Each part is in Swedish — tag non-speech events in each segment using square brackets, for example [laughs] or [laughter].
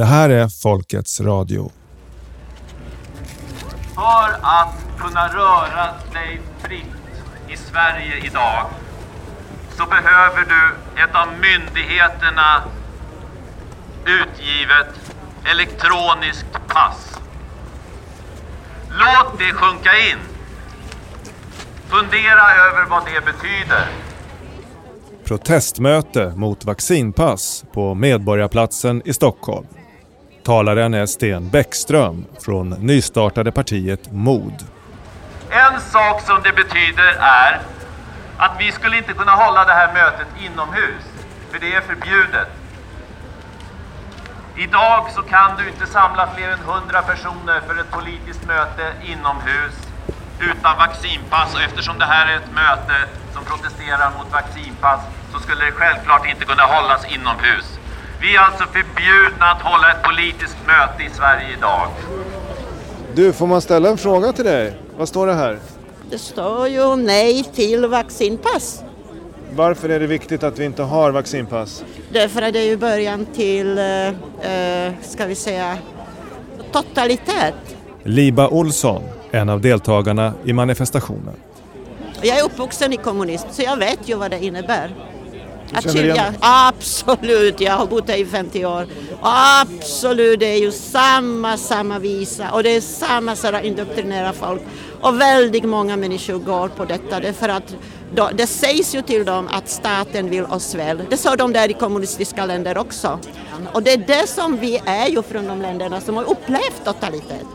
Det här är Folkets Radio. För att kunna röra dig fritt i Sverige idag så behöver du ett av myndigheterna utgivet elektroniskt pass. Låt det sjunka in. Fundera över vad det betyder. Protestmöte mot vaccinpass på Medborgarplatsen i Stockholm. Talaren är Sten Bäckström från nystartade partiet MOD. En sak som det betyder är att vi skulle inte kunna hålla det här mötet inomhus, för det är förbjudet. Idag så kan du inte samla fler än 100 personer för ett politiskt möte inomhus utan vaccinpass och eftersom det här är ett möte som protesterar mot vaccinpass så skulle det självklart inte kunna hållas inomhus. Vi är alltså förbjudna att hålla ett politiskt möte i Sverige idag. Du, får man ställa en fråga till dig? Vad står det här? Det står ju nej till vaccinpass. Varför är det viktigt att vi inte har vaccinpass? Därför att det är ju början till, eh, eh, ska vi säga, totalitet. Liba Olsson, en av deltagarna i manifestationen. Jag är uppvuxen i kommunism så jag vet ju vad det innebär. Att skilja, absolut, jag har bott här i 50 år. Absolut, det är ju samma, samma visa och det är samma sätt att indoktrinera folk. Och väldigt många människor går på detta därför att då, det sägs ju till dem att staten vill oss väl. Det sa de där i kommunistiska länder också. Och det är det som vi är ju från de länderna som har upplevt totalitet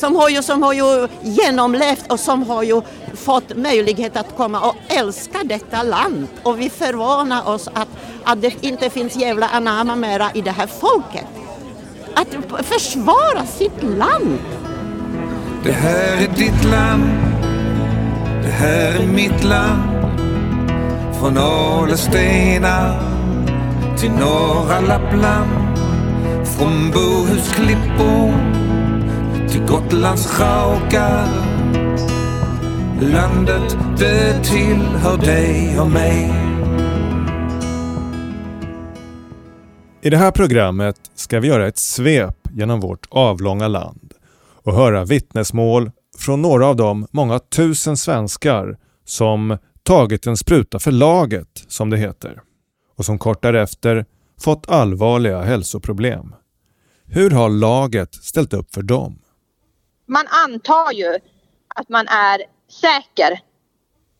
som har, ju, som har ju genomlevt och som har ju fått möjlighet att komma och älska detta land. Och vi förvånar oss att, att det inte finns jävla anamma mera i det här folket. Att försvara sitt land. Det här är ditt land, det här är mitt land. Från Alestena till norra Lappland. Från Bohusklippor till Gotlands raukar. Landet det tillhör dig och mig. I det här programmet ska vi göra ett svep genom vårt avlånga land och höra vittnesmål från några av de många tusen svenskar som tagit en spruta för laget, som det heter, och som kort därefter fått allvarliga hälsoproblem. Hur har laget ställt upp för dem? Man antar ju att man är säker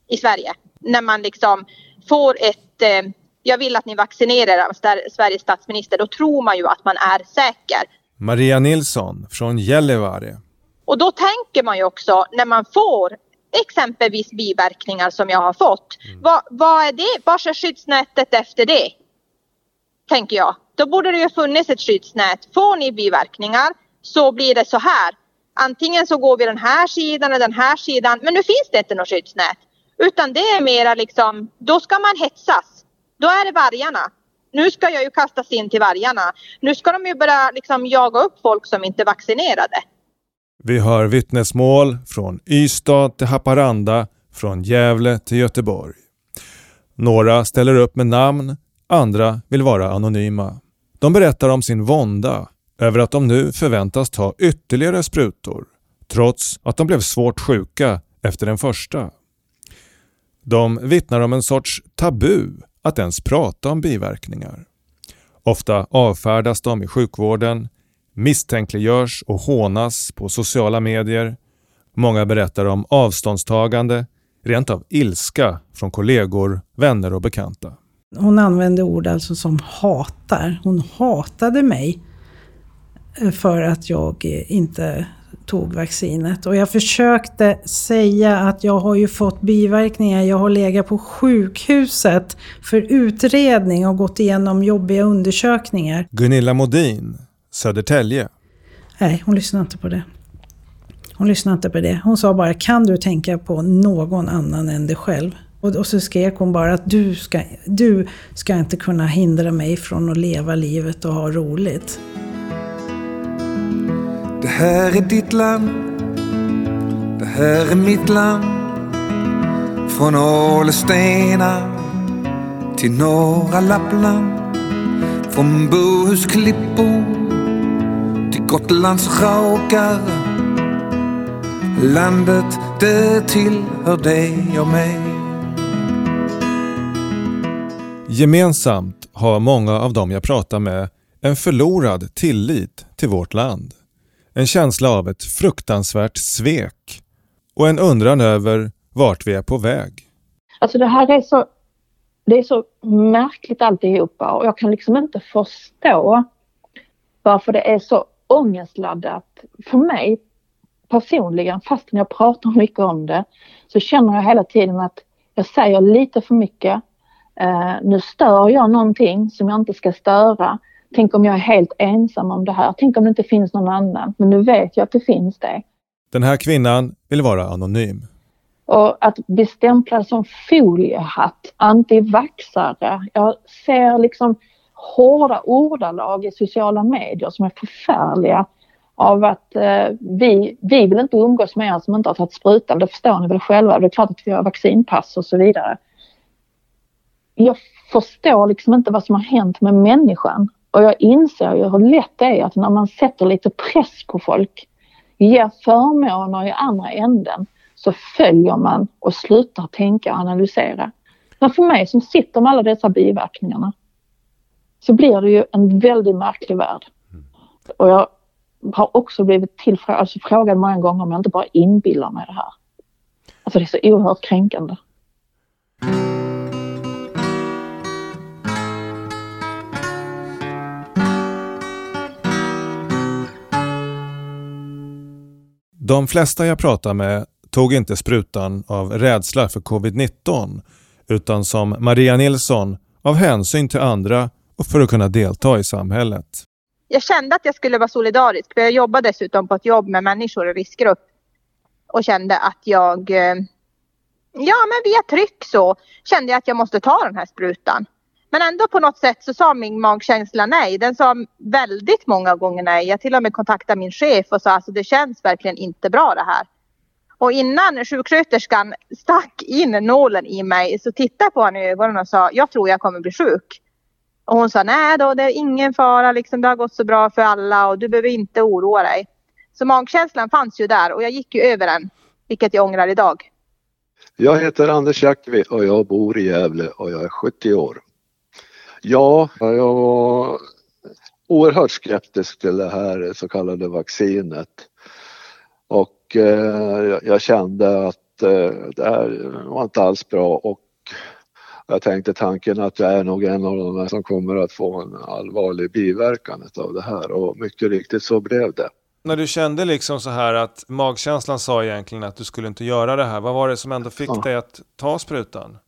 i Sverige när man liksom får ett eh, jag vill att ni vaccinerar av Sveriges statsminister, då tror man ju att man är säker. Maria Nilsson från Gällivare. Och då tänker man ju också när man får exempelvis biverkningar som jag har fått. Mm. Vad, vad är det? Var är skyddsnätet efter det? Tänker jag. Då borde det ju funnits ett skyddsnät. Får ni biverkningar så blir det så här antingen så går vi den här sidan eller den här sidan. Men nu finns det inte något skyddsnät. Utan det är mera liksom, då ska man hetsas. Då är det vargarna. Nu ska jag ju kastas in till vargarna. Nu ska de ju börja liksom jaga upp folk som inte är vaccinerade. Vi hör vittnesmål från Ystad till Haparanda, från Gävle till Göteborg. Några ställer upp med namn, andra vill vara anonyma. De berättar om sin vånda över att de nu förväntas ta ytterligare sprutor trots att de blev svårt sjuka efter den första. De vittnar om en sorts tabu att ens prata om biverkningar. Ofta avfärdas de i sjukvården, misstänkliggörs och hånas på sociala medier. Många berättar om avståndstagande, rent av ilska från kollegor, vänner och bekanta. Hon använde ord alltså som hatar. Hon hatade mig för att jag inte tog vaccinet. Och jag försökte säga att jag har ju fått biverkningar. Jag har legat på sjukhuset för utredning och gått igenom jobbiga undersökningar. Gunilla Modin, Södertälje. Nej, hon lyssnade inte på det. Hon lyssnade inte på det. Hon sa bara, kan du tänka på någon annan än dig själv? Och, och så skrek hon bara att du ska, du ska inte kunna hindra mig från att leva livet och ha roligt. Det här är ditt land, det här är mitt land. Från Ålestena till norra Lappland. Från Bohusklippor Gotlands raukar. Landet det tillhör dig och mig Gemensamt har många av dem jag pratar med en förlorad tillit till vårt land. En känsla av ett fruktansvärt svek och en undran över vart vi är på väg. Alltså det här är så, det är så märkligt alltihopa och jag kan liksom inte förstå varför det är så ångestladdat för mig personligen, fastän jag pratar mycket om det, så känner jag hela tiden att jag säger lite för mycket. Eh, nu stör jag någonting som jag inte ska störa. Tänk om jag är helt ensam om det här. Tänk om det inte finns någon annan. Men nu vet jag att det finns det. Den här kvinnan vill vara anonym. Och att bli stämplad som foliehatt, antivaxare. Jag ser liksom hårda ordalag i sociala medier som är förfärliga av att eh, vi, vi vill inte umgås med er som inte har tagit sprutan. Det förstår ni väl själva. Det är klart att vi har vaccinpass och så vidare. Jag förstår liksom inte vad som har hänt med människan. Och jag inser ju hur lätt det är att när man sätter lite press på folk, ger förmåner i andra änden, så följer man och slutar tänka och analysera. Men för mig som sitter med alla dessa biverkningarna så blir det ju en väldigt märklig värld. Och jag har också blivit tillfrågad, alltså frågad många gånger om jag inte bara inbillar mig det här. Alltså det är så oerhört kränkande. De flesta jag pratade med tog inte sprutan av rädsla för covid-19 utan som Maria Nilsson av hänsyn till andra och för att kunna delta i samhället. Jag kände att jag skulle vara solidarisk för jag jobbar dessutom på ett jobb med människor i riskgrupp och kände att jag, eh, ja men via tryck så kände jag att jag måste ta den här sprutan. Men ändå på något sätt så sa min magkänsla nej. Den sa väldigt många gånger nej. Jag till och med kontaktade min chef och sa alltså det känns verkligen inte bra det här. Och innan sjuksköterskan stack in nålen i mig så tittade jag på henne i ögonen och sa jag tror jag kommer bli sjuk. Och hon sa nej då det är ingen fara liksom det har gått så bra för alla och du behöver inte oroa dig. Så magkänslan fanns ju där och jag gick ju över den. Vilket jag ångrar idag. Jag heter Anders Jackvi och jag bor i Gävle och jag är 70 år. Ja, jag var oerhört skeptisk till det här så kallade vaccinet. Och eh, jag kände att eh, det här var inte alls bra och jag tänkte tanken att jag är nog en av de som kommer att få en allvarlig biverkan av det här och mycket riktigt så blev det. När du kände liksom så här att magkänslan sa egentligen att du skulle inte göra det här, vad var det som ändå fick ja. dig att ta sprutan?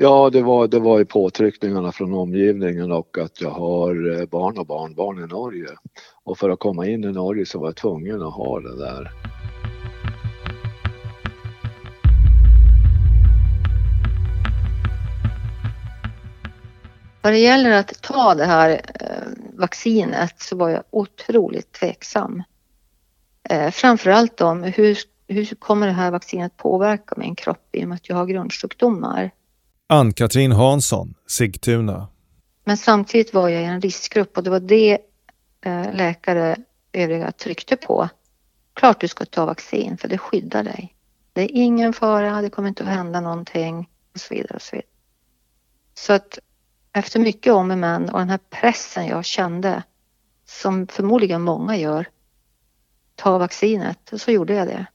Ja, det var, det var ju påtryckningarna från omgivningen och att jag har eh, barn och barnbarn i Norge. Och för att komma in i Norge så var jag tvungen att ha det där. Vad det gäller att ta det här eh, vaccinet så var jag otroligt tveksam. Eh, framförallt om hur, hur kommer det här vaccinet påverka min kropp i och med att jag har grundsjukdomar. Ann-Katrin Hansson, Sigtuna. Men samtidigt var jag i en riskgrupp och det var det eh, läkare övriga tryckte på. Klart du ska ta vaccin för det skyddar dig. Det är ingen fara, det kommer inte att hända någonting och så vidare. Och så, vidare. så att efter mycket om och men och den här pressen jag kände som förmodligen många gör, ta vaccinet, så gjorde jag det.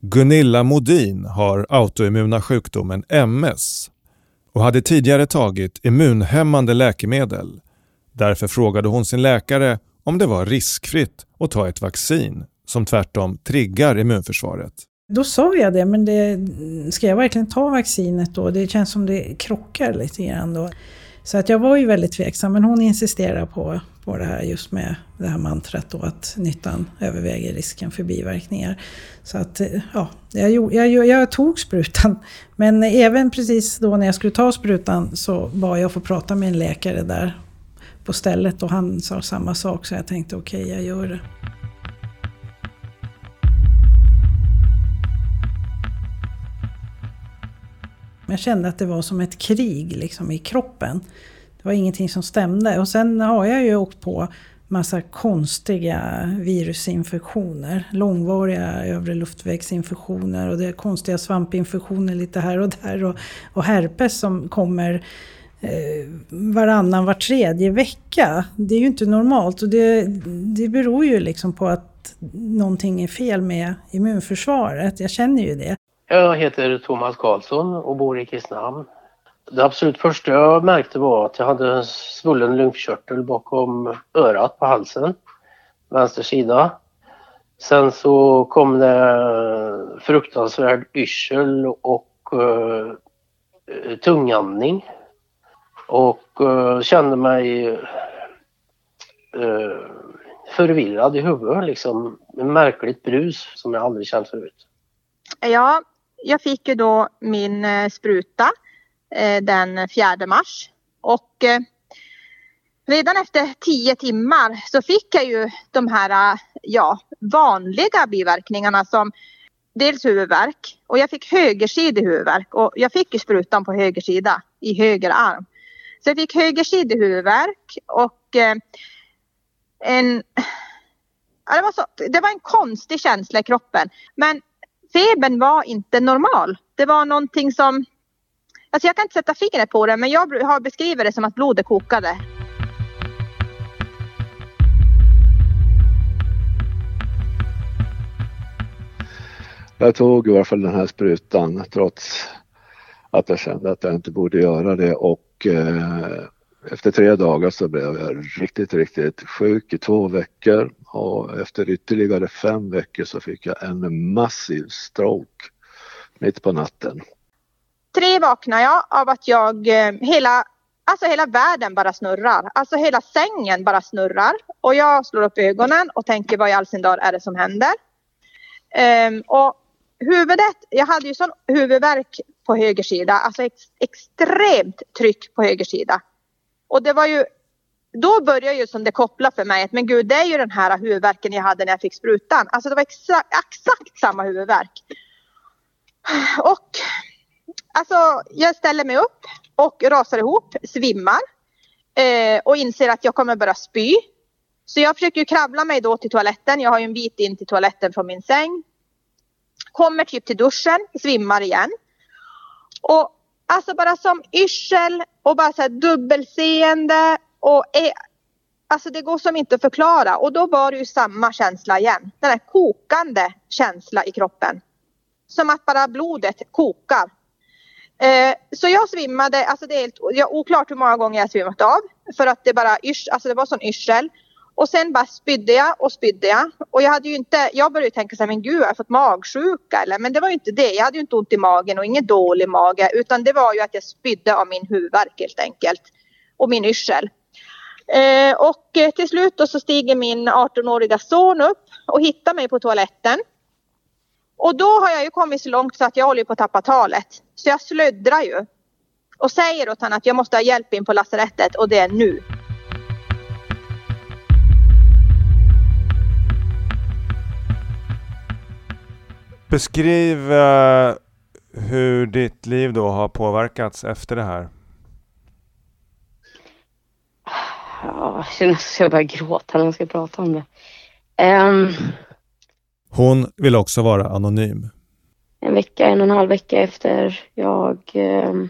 Gunilla Modin har autoimmuna sjukdomen MS och hade tidigare tagit immunhämmande läkemedel. Därför frågade hon sin läkare om det var riskfritt att ta ett vaccin som tvärtom triggar immunförsvaret. Då sa jag det, men det, ska jag verkligen ta vaccinet då? Det känns som det krockar lite grann då. Så att jag var ju väldigt tveksam, men hon insisterade på, på det här just med det här mantrat då att nyttan överväger risken för biverkningar. Så att eh, ja, jag, jag, jag tog sprutan. Men även precis då när jag skulle ta sprutan så bad jag få prata med en läkare där på stället och han sa samma sak så jag tänkte okej, okay, jag gör det. Jag kände att det var som ett krig liksom i kroppen. Det var ingenting som stämde. Och sen har jag ju åkt på massa konstiga virusinfektioner. Långvariga övre luftvägsinfektioner och det är konstiga svampinfektioner lite här och där. Och, och herpes som kommer eh, varannan, var tredje vecka. Det är ju inte normalt och det, det beror ju liksom på att någonting är fel med immunförsvaret. Jag känner ju det. Jag heter Thomas Karlsson och bor i Kristinehamn. Det absolut första jag märkte var att jag hade en svullen lymfkörtel bakom örat på halsen, vänster sida. Sen så kom det fruktansvärd yrsel och eh, uh, tungandning. Och uh, kände mig uh, förvirrad i huvudet liksom. En märkligt brus som jag aldrig känt förut. Ja, jag fick ju då min spruta Eh, den 4 mars. Och eh, redan efter tio timmar så fick jag ju de här eh, ja, vanliga biverkningarna som dels huvudvärk och jag fick högersidig huvudvärk och jag fick ju sprutan på höger sida i höger arm. Så jag fick högersidig huvudvärk och en det, var så, det var en konstig känsla i kroppen. Men febern var inte normal. Det var någonting som Alltså jag kan inte sätta fingret på det men jag har beskrivit det som att blodet kokade. Jag tog i alla fall den här sprutan trots att jag kände att jag inte borde göra det och eh, efter tre dagar så blev jag riktigt, riktigt sjuk i två veckor och efter ytterligare fem veckor så fick jag en massiv stroke mitt på natten. Tre vaknar jag av att jag eh, hela, alltså hela världen bara snurrar. Alltså hela sängen bara snurrar. Och jag slår upp ögonen och tänker vad i all sin dar är det som händer? Um, och huvudet, jag hade ju sån huvudvärk på höger sida, alltså ex, extremt tryck på höger sida. Och det var ju, då började ju som det koppla för mig att men gud det är ju den här huvudvärken jag hade när jag fick sprutan. Alltså det var exa, exakt samma huvudvärk. Och Alltså, jag ställer mig upp och rasar ihop, svimmar eh, och inser att jag kommer börja spy. Så jag försöker kravla mig då till toaletten. Jag har ju en bit in till toaletten från min säng. Kommer typ till duschen, svimmar igen. Och alltså bara som yrsel och bara så här dubbelseende och är, alltså det går som inte att förklara. Och då var det ju samma känsla igen. Den här kokande känsla i kroppen. Som att bara blodet kokar Eh, så jag svimmade, alltså det är helt jag, oklart hur många gånger jag svimmat av. För att det bara yrs, alltså det var sån yrsel. Och sen bara spydde jag och spydde jag. Och jag hade ju inte, jag började tänka så här, men gud har jag fått magsjuka eller? Men det var ju inte det. Jag hade ju inte ont i magen och ingen dålig mage. Utan det var ju att jag spydde av min huvudvärk helt enkelt. Och min yrsel. Eh, och eh, till slut då så stiger min 18-åriga son upp och hittar mig på toaletten. Och då har jag ju kommit så långt så att jag håller på att tappa talet. Så jag slöddrar ju. Och säger åt honom att jag måste ha hjälp in på lasarettet och det är nu. Beskriv uh, hur ditt liv då har påverkats efter det här. Ja, jag känner att jag börjar gråta när jag ska prata om det. Um, hon vill också vara anonym. En vecka, en och en halv vecka efter jag ehm,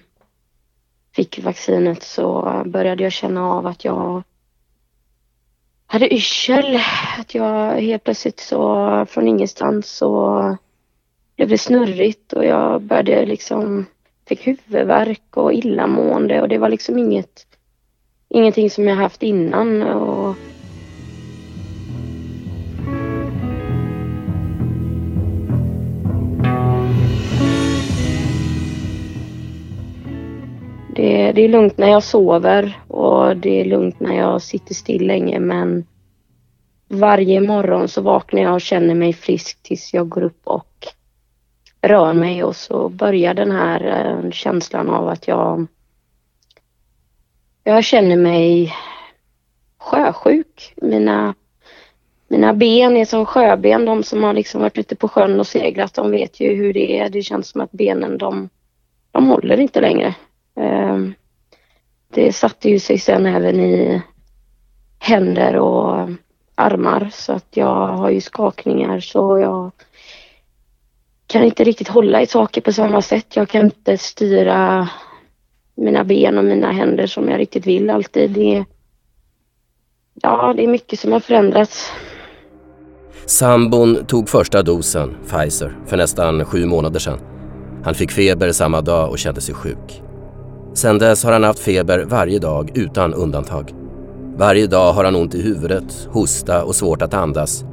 fick vaccinet så började jag känna av att jag hade yrsel. Att jag helt plötsligt så från ingenstans så blev det snurrigt och jag började liksom fick huvudvärk och illamående och det var liksom inget ingenting som jag haft innan. Och Det, det, är lugnt när jag sover och det är lugnt när jag sitter still länge men varje morgon så vaknar jag och känner mig frisk tills jag går upp och rör mig och så börjar den här eh, känslan av att jag jag känner mig sjösjuk. Mina, mina ben är som sjöben. De som har liksom varit ute på sjön och seglat, de vet ju hur det är. Det känns som att benen, de, de håller inte längre. Ehm, det satte ju sig sen även i händer och armar så att jag har ju skakningar så jag kan inte riktigt hålla i saker på samma sätt. Jag kan inte styra mina ben och mina händer som jag riktigt vill alltid. Det, ja, det är mycket som har förändrats. Sambon tog första dosen, Pfizer, för nästan sju månader sedan. Han fick feber samma dag och kände sig sjuk. Sedan dess har han haft feber varje dag utan undantag. Varje dag har han ont i huvudet, hosta och svårt att andas.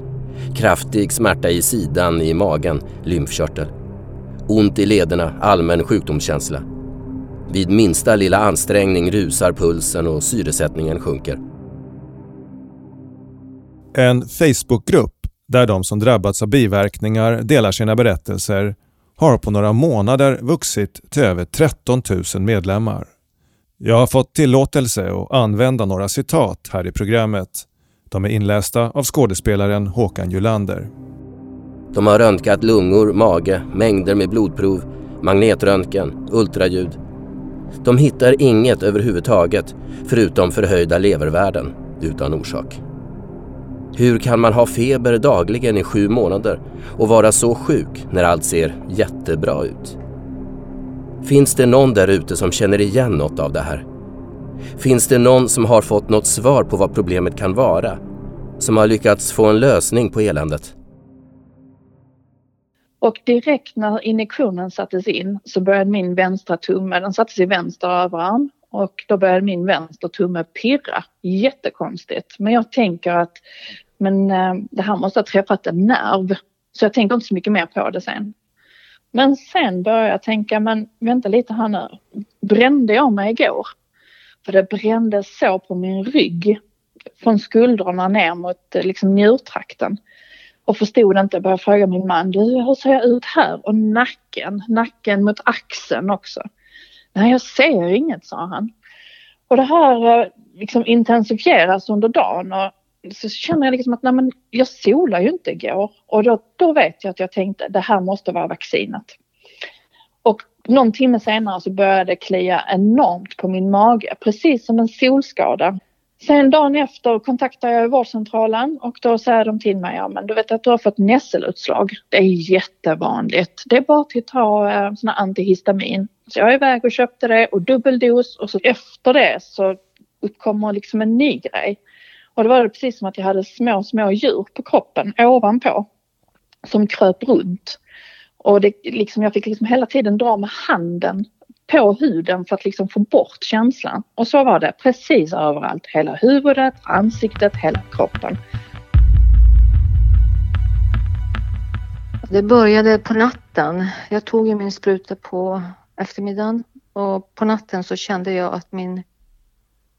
Kraftig smärta i sidan, i magen, lymfkörtel. Ont i lederna, allmän sjukdomskänsla. Vid minsta lilla ansträngning rusar pulsen och syresättningen sjunker. En Facebookgrupp där de som drabbats av biverkningar delar sina berättelser har på några månader vuxit till över 13 000 medlemmar. Jag har fått tillåtelse att använda några citat här i programmet. De är inlästa av skådespelaren Håkan Julander. De har röntgat lungor, mage, mängder med blodprov, magnetröntgen, ultraljud. De hittar inget överhuvudtaget förutom förhöjda levervärden utan orsak. Hur kan man ha feber dagligen i sju månader och vara så sjuk när allt ser jättebra ut? Finns det någon där ute som känner igen något av det här? Finns det någon som har fått något svar på vad problemet kan vara? Som har lyckats få en lösning på eländet? Och direkt när injektionen sattes in så började min vänstra tumme, den sattes i vänster överarm och då började min vänster tumme pirra. Jättekonstigt. Men jag tänker att men, eh, det här måste ha träffat en nerv. Så jag tänker inte så mycket mer på det sen. Men sen började jag tänka, men vänta lite här nu. Brände jag mig igår? För det brände så på min rygg. Från skuldrorna ner mot eh, liksom njurtrakten. Och förstod inte, Jag började fråga min man, du hur ser jag ut här? Och nacken, nacken mot axeln också. Nej, jag ser inget, sa han. Och det här eh, liksom intensifieras under dagen och så känner jag liksom att nej men jag solar ju inte igår och då, då vet jag att jag tänkte det här måste vara vaccinet. Och någon timme senare så började det klia enormt på min mage, precis som en solskada. Sen dagen efter kontaktar jag vårdcentralen och då säger de till mig, ja men du vet att du har fått nässelutslag. Det är jättevanligt. Det är bara till att ta eh, såna antihistamin. Så jag är iväg och köpte det och dubbeldos och så efter det så uppkommer liksom en ny grej. Och då var det precis som att jag hade små, små djur på kroppen ovanpå som kröp runt. Och det, liksom, jag fick liksom hela tiden dra med handen på huden för att liksom få bort känslan. Och så var det precis överallt. Hela huvudet, ansiktet, hela kroppen. Det började på natten. Jag tog ju min spruta på eftermiddagen och på natten så kände jag att min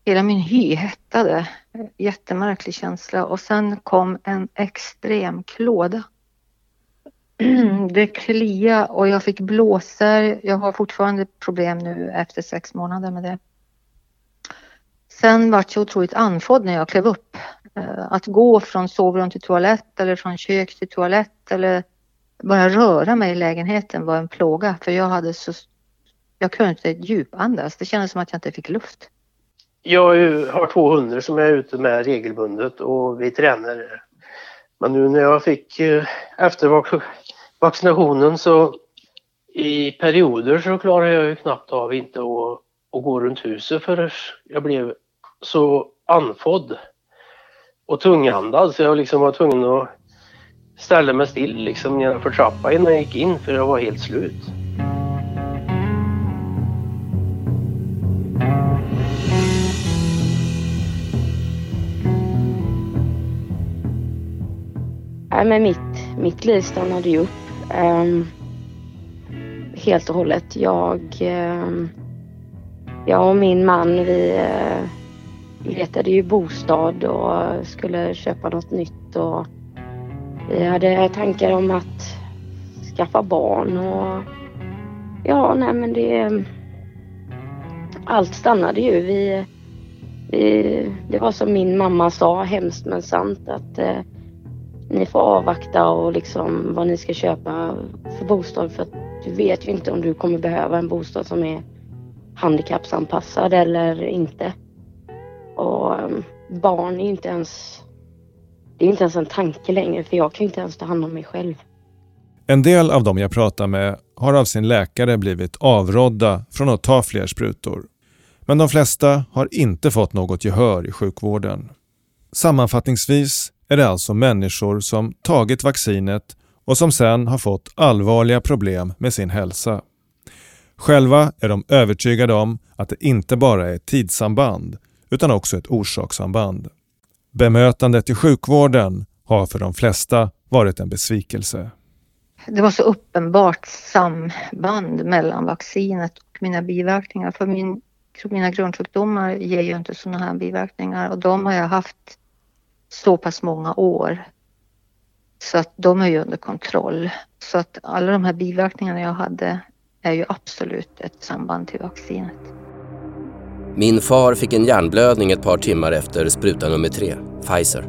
hela min hy hettade. Jättemärklig känsla och sen kom en extrem klåda. [clears throat] Det klia och jag fick blåsor. Jag har fortfarande problem nu efter sex månader med det. Sen vart jag otroligt andfådd när jag klev upp. Eh, att gå från sovrum till toalett eller från kök till toalett eller bara röra mig i lägenheten var en plåga för jag hade så... Jag kunde inte djupandas. Det kändes som att jag inte fick luft. Jag har två hundar som jag är ute med regelbundet och vi tränar. Men nu när jag fick eh, efter vaccinationen så i perioder så klarade jag ju knappt av inte att, att gå runt huset för jag blev så andfådd och tungandad så jag liksom var tvungen att ställa mig still liksom nedanför trappan innan jag gick in för jag var helt slut. Nej, men mitt, mitt liv stannade ju upp. Um, helt och hållet. Jag, um, jag och min man vi uh, letade ju bostad och skulle köpa något nytt och vi hade tankar om att skaffa barn och ja, nej men det... Allt stannade ju. Vi, vi, det var som min mamma sa, hemskt men sant, att uh, ni får avvakta och liksom vad ni ska köpa för bostad för att du vet ju inte om du kommer behöva en bostad som är handikappsanpassad eller inte. Och ehm, barn är inte ens... Det är inte ens en tanke längre för jag kan inte ens ta hand om mig själv. En del av dem jag pratar med har av sin läkare blivit avrådda från att ta fler sprutor. Men de flesta har inte fått något gehör i sjukvården. Sammanfattningsvis är det alltså människor som tagit vaccinet och som sen har fått allvarliga problem med sin hälsa. Själva är de övertygade om att det inte bara är ett tidssamband utan också ett orsakssamband. Bemötandet i sjukvården har för de flesta varit en besvikelse. Det var så uppenbart samband mellan vaccinet och mina biverkningar. För min, mina grundsjukdomar ger ju inte sådana här biverkningar och de har jag haft så pass många år. Så att de är ju under kontroll. Så att alla de här biverkningarna jag hade är ju absolut ett samband till vaccinet. Min far fick en hjärnblödning ett par timmar efter spruta nummer tre, Pfizer.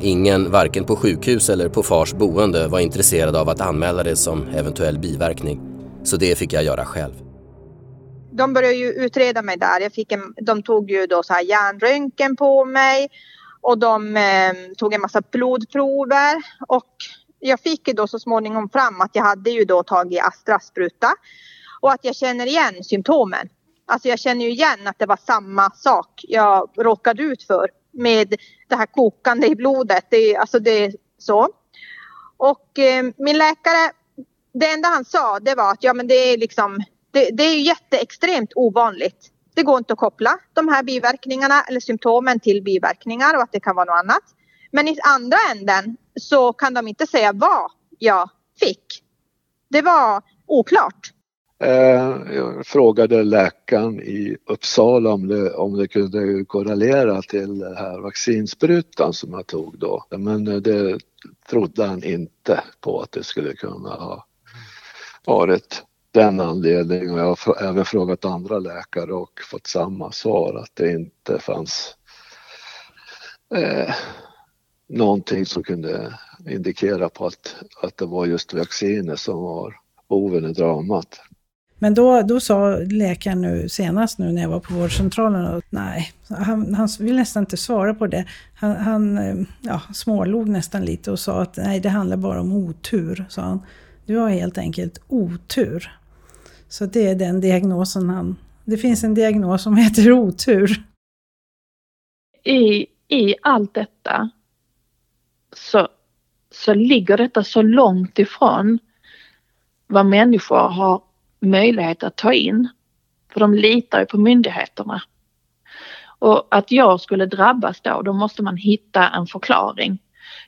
Ingen, varken på sjukhus eller på fars boende, var intresserad av att anmäla det som eventuell biverkning. Så det fick jag göra själv. De började ju utreda mig där. Jag fick en, de tog ju då så här hjärnröntgen på mig och de eh, tog en massa blodprover och jag fick ju då så småningom fram att jag hade ju då tagit Astra-spruta och att jag känner igen symptomen. Alltså jag känner ju igen att det var samma sak jag råkade ut för med det här kokande i blodet. Det, alltså det är så. Och eh, min läkare, det enda han sa det var att ja men det är liksom, det, det är jätteextremt ovanligt. Det går inte att koppla de här biverkningarna eller symptomen till biverkningar och att det kan vara något annat. Men i andra änden så kan de inte säga vad jag fick. Det var oklart. Eh, jag frågade läkaren i Uppsala om det, om det kunde korrelera till den här vaccinsprutan som jag tog då. Men det trodde han inte på att det skulle kunna ha varit den anledningen. Och jag har även frågat andra läkare och fått samma svar att det inte fanns eh, någonting som kunde indikera på att, att det var just vaccinet som var boven i dramat. Men då, då sa läkaren nu senast nu när jag var på vårdcentralen att nej, han, han vill nästan inte svara på det. Han, han eh, ja, smålog nästan lite och sa att nej, det handlar bara om otur, sa han. Du har helt enkelt otur. Så det är den diagnosen han... Det finns en diagnos som heter otur. I, i allt detta så, så ligger detta så långt ifrån vad människor har möjlighet att ta in. För de litar ju på myndigheterna. Och att jag skulle drabbas då, då måste man hitta en förklaring.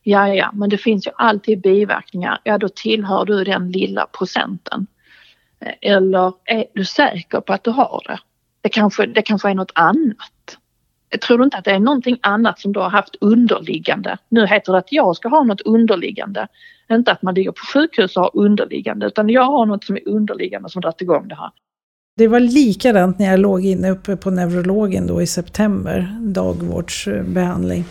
Ja, ja, men det finns ju alltid biverkningar. Ja, då tillhör du den lilla procenten. Eller är du säker på att du har det? Det kanske, det kanske är något annat. Jag tror inte att det är någonting annat som du har haft underliggande. Nu heter det att jag ska ha något underliggande. Inte att man ligger på sjukhus och har underliggande utan jag har något som är underliggande som dragit igång det här. Det var likadant när jag låg inne uppe på neurologen då i september, dagvårdsbehandling.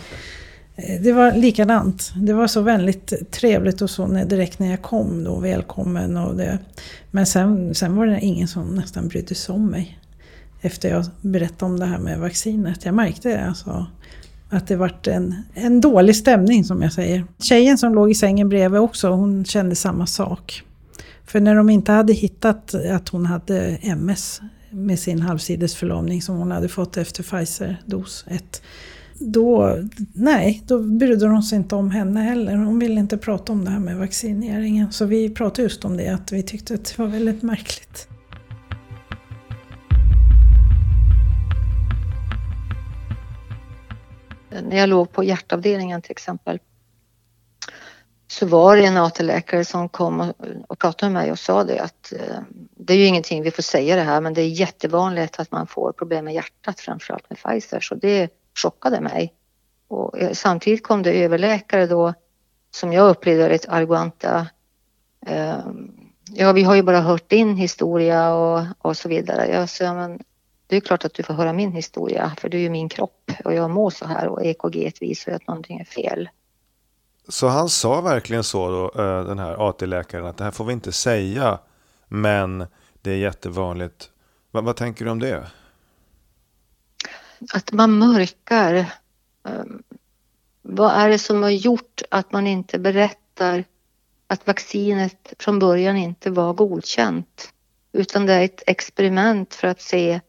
Eh, det var likadant. Det var så väldigt trevligt och så direkt när jag kom då, välkommen och det. Men sen, sen var det ingen som nästan brydde sig om mig. Efter jag berättade om det här med vaccinet. Jag märkte det alltså. Att det vart en, en dålig stämning som jag säger. Tjejen som låg i sängen bredvid också, hon kände samma sak. För när de inte hade hittat att hon hade MS med sin halvsidesförlamning som hon hade fått efter Pfizer-dos 1 då, nej, då brydde de sig inte om henne heller. Hon ville inte prata om det här med vaccineringen. Så vi pratade just om det, att vi tyckte att det var väldigt märkligt. När jag låg på hjärtavdelningen till exempel så var det en AT-läkare som kom och, pratade med mig och sa det att eh, det är ju ingenting vi får säga det här men det är jättevanligt att man får problem med hjärtat framförallt med Pfizer så det chockade mig. Och eh, samtidigt kom det överläkare då som jag upplevde rätt arroganta. Ehm, ja, vi har ju bara hört din historia och, och så vidare. Jag sa, men det är klart att du får höra min historia för du är ju min kropp och jag mår så här och EKG visar att någonting är fel. Så han sa verkligen så då, eh, den här AT-läkaren, att det här får vi inte säga, men det är jättevanligt. Vad, vad tänker du om det? Att man mörkar. Ehm, vad är det som har gjort att man inte berättar att vaccinet från början inte var godkänt? Utan det är ett experiment för att se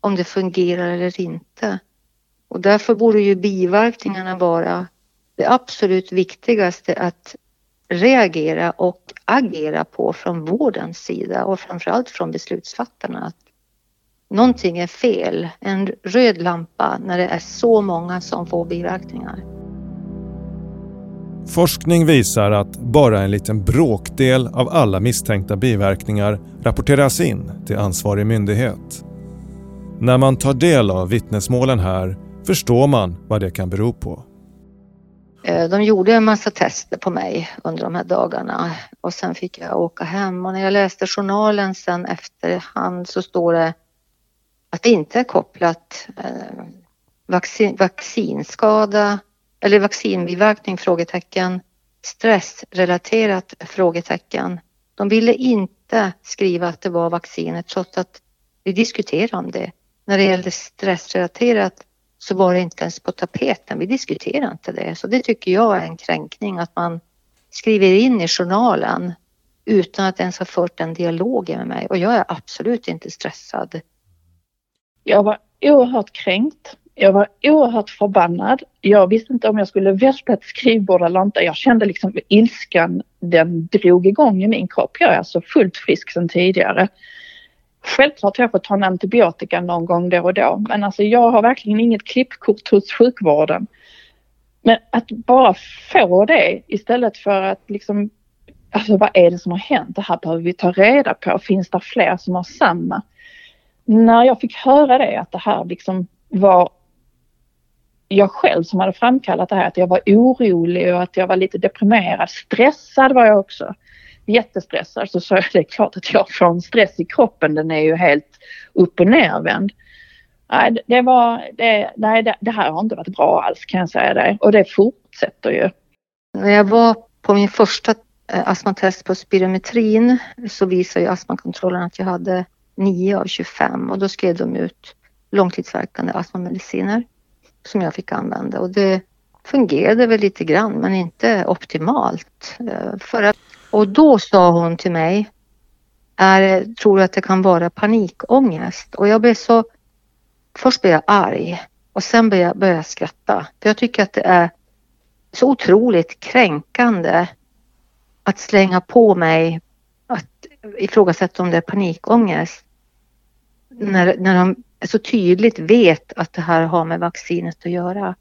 om det fungerar eller inte. Och därför borde ju biverkningarna vara det absolut viktigaste att reagera och agera på från vårdens sida och framförallt från beslutsfattarna. Att någonting är fel, en röd lampa när det är så många som får biverkningar. Forskning visar att bara en liten bråkdel av alla misstänkta biverkningar rapporteras in till ansvarig myndighet. När man tar del av vittnesmålen här förstår man vad det kan bero på. Eh, de gjorde en massa tester på mig under de här dagarna och sen fick jag åka hem och när jag läste journalen sen efterhand så står det att det inte är kopplat eh, vaccin, vaccinskada eller vaccinbiverkning? Frågetecken. Stressrelaterat? Frågetecken. De ville inte skriva att det var vaccinet trots att vi diskuterade om det. När det gällde stressrelaterat så var det inte ens på tapeten. Vi diskuterade inte det. Så det tycker jag är en kränkning att man skriver in i journalen utan att ens ha fört den dialogen med mig. Och jag är absolut inte stressad. Jag var oerhört kränkt. Jag var oerhört förbannad. Jag visste inte om jag skulle välta ett skrivbord eller inte. Jag kände liksom ilskan, den drog igång i min kropp. Jag är alltså fullt frisk sedan tidigare. Självklart har jag fått ta en antibiotika någon gång då och då, men alltså jag har verkligen inget klippkort hos sjukvården. Men att bara få det istället för att liksom, alltså vad är det som har hänt? Det här behöver vi ta reda på. Finns det fler som har samma? När jag fick höra det, att det här liksom var jag själv som hade framkallat det här, att jag var orolig och att jag var lite deprimerad. Stressad var jag också jättestressad så sa jag det är klart att jag får en stress i kroppen. Den är ju helt upp och nervänd. Nej, det, var, det, nej, det, det här har inte varit bra alls kan jag säga det. Och det fortsätter ju. När jag var på min första eh, astmatest på spirometrin så visade ju astmakontrollen att jag hade 9 av 25 och då skrev de ut långtidsverkande astmamediciner som jag fick använda och det fungerade väl lite grann men inte optimalt. Eh, för att och då sa hon till mig, är, tror du att det kan vara panikångest? Och jag blev så, först blev jag arg och sen började jag, började jag skratta. För jag tycker att det är så otroligt kränkande att slänga på mig att ifrågasätta om det är panikångest. Mm. När, när de så tydligt vet att det här har med vaccinet att göra.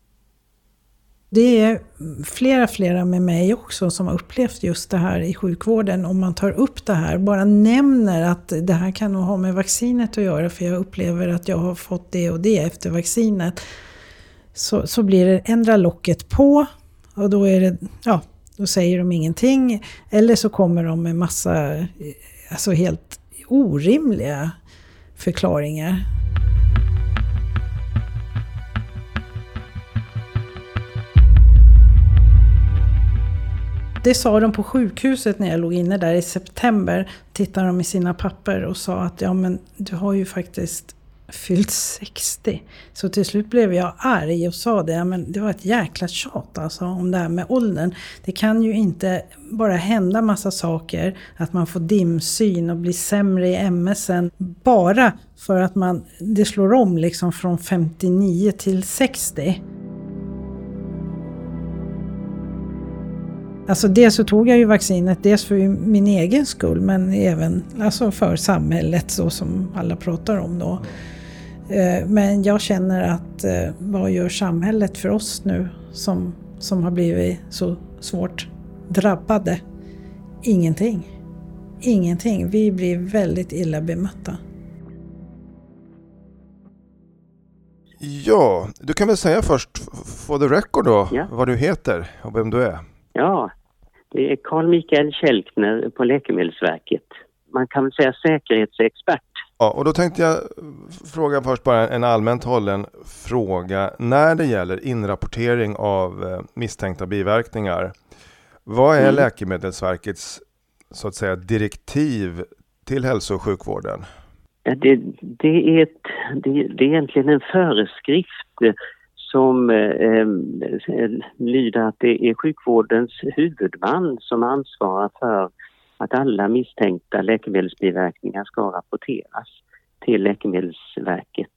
Det är flera, flera med mig också som har upplevt just det här i sjukvården. Om man tar upp det här, bara nämner att det här kan nog ha med vaccinet att göra för jag upplever att jag har fått det och det efter vaccinet. Så, så blir det ändra locket på och då är det, ja, då säger de ingenting. Eller så kommer de med massa, eh, alltså helt orimliga förklaringar. Det sa de på sjukhuset när jag låg inne där i september. Tittade de i sina papper och sa att ja men du har ju faktiskt fyllt 60. Så till slut blev jag arg och sa det, men det var ett jäkla tjat alltså om det här med åldern. Det kan ju inte bara hända massa saker, att man får dimsyn och blir sämre i MSen bara för att man, det slår om liksom från 59 till 60. Alltså dels så tog jag ju vaccinet, dels för min egen skull men även alltså för samhället så som alla pratar om då. Eh, men jag känner att eh, vad gör samhället för oss nu som, som har blivit så svårt drabbade? Ingenting. Ingenting. Vi blir väldigt illa bemötta. Ja, du kan väl säga först, for the record då, ja. vad du heter och vem du är? Ja, det är Carl Mikael Kälkner på Läkemedelsverket. Man kan väl säga säkerhetsexpert. Ja, och då tänkte jag fråga först bara en allmänt hållen fråga. När det gäller inrapportering av eh, misstänkta biverkningar, vad är mm. Läkemedelsverkets så att säga direktiv till hälso och sjukvården? Det, det, är ett, det, det, är egentligen en föreskrift som eh, lyder att det är sjukvårdens huvudman som ansvarar för att alla misstänkta läkemedelsbiverkningar ska rapporteras till Läkemedelsverket.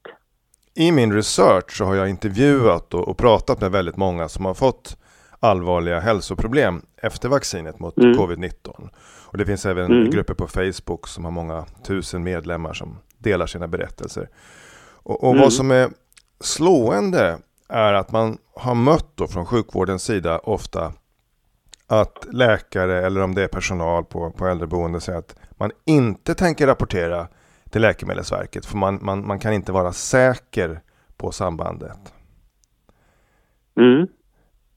I min research så har jag intervjuat och, och pratat med väldigt många som har fått allvarliga hälsoproblem efter vaccinet mot mm. covid-19. Och det finns även mm. grupper på Facebook som har många tusen medlemmar som delar sina berättelser. Och, och mm. vad som är slående är att man har mött då från sjukvårdens sida ofta att läkare eller om det är personal på, på äldreboende säger att man inte tänker rapportera till Läkemedelsverket för man, man, man kan inte vara säker på sambandet. Mm.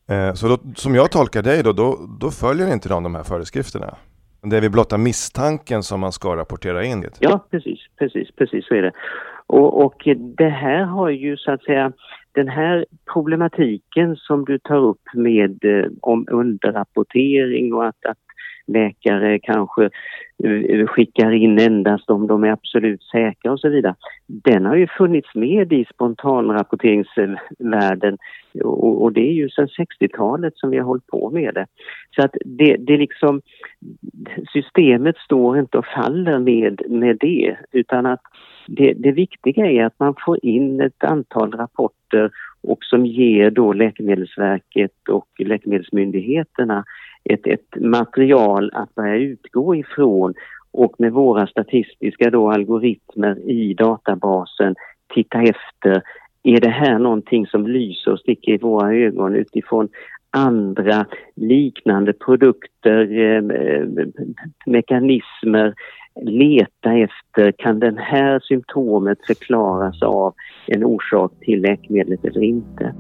Eh, så då, som jag tolkar dig då, då, då följer inte de de här föreskrifterna? Det är vid blotta misstanken som man ska rapportera in det? Ja, precis, precis, precis så är det. Och, och det här har ju så att säga den här problematiken som du tar upp med eh, om underrapportering och att, att läkare kanske skickar in endast om de är absolut säkra och så vidare. Den har ju funnits med i spontanrapporteringsvärlden och, och det är ju sedan 60-talet som vi har hållit på med det. Så att det, det liksom, systemet står inte och faller med, med det utan att det, det viktiga är att man får in ett antal rapporter och som ger då Läkemedelsverket och läkemedelsmyndigheterna ett, ett material att börja utgå ifrån och med våra statistiska då algoritmer i databasen titta efter, är det här någonting som lyser och sticker i våra ögon utifrån andra liknande produkter, eh, mekanismer, leta efter, kan den här symptomet förklaras av en orsak till läkemedlet eller inte?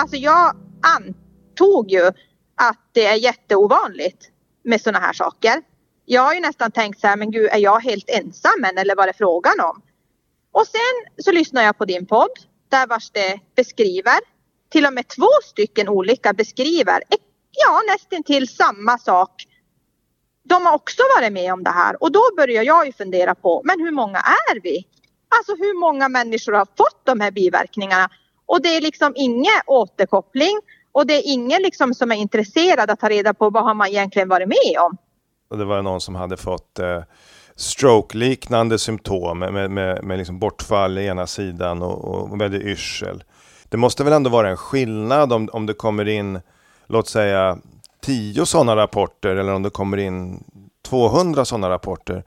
Alltså jag antog ju att det är jätteovanligt med sådana här saker. Jag har ju nästan tänkt så här, men gud är jag helt ensam än eller vad är frågan om? Och sen så lyssnar jag på din podd där vars det beskriver, till och med två stycken olika beskriver, ja nästan till samma sak. De har också varit med om det här och då börjar jag ju fundera på, men hur många är vi? Alltså hur många människor har fått de här biverkningarna och det är liksom ingen återkoppling och det är ingen liksom som är intresserad att ta reda på vad har man egentligen varit med om. Och det var någon som hade fått eh, stroke-liknande symptom med, med, med liksom bortfall i ena sidan och, och väldigt yrsel. Det måste väl ändå vara en skillnad om, om det kommer in, låt säga, tio sådana rapporter eller om det kommer in 200 sådana rapporter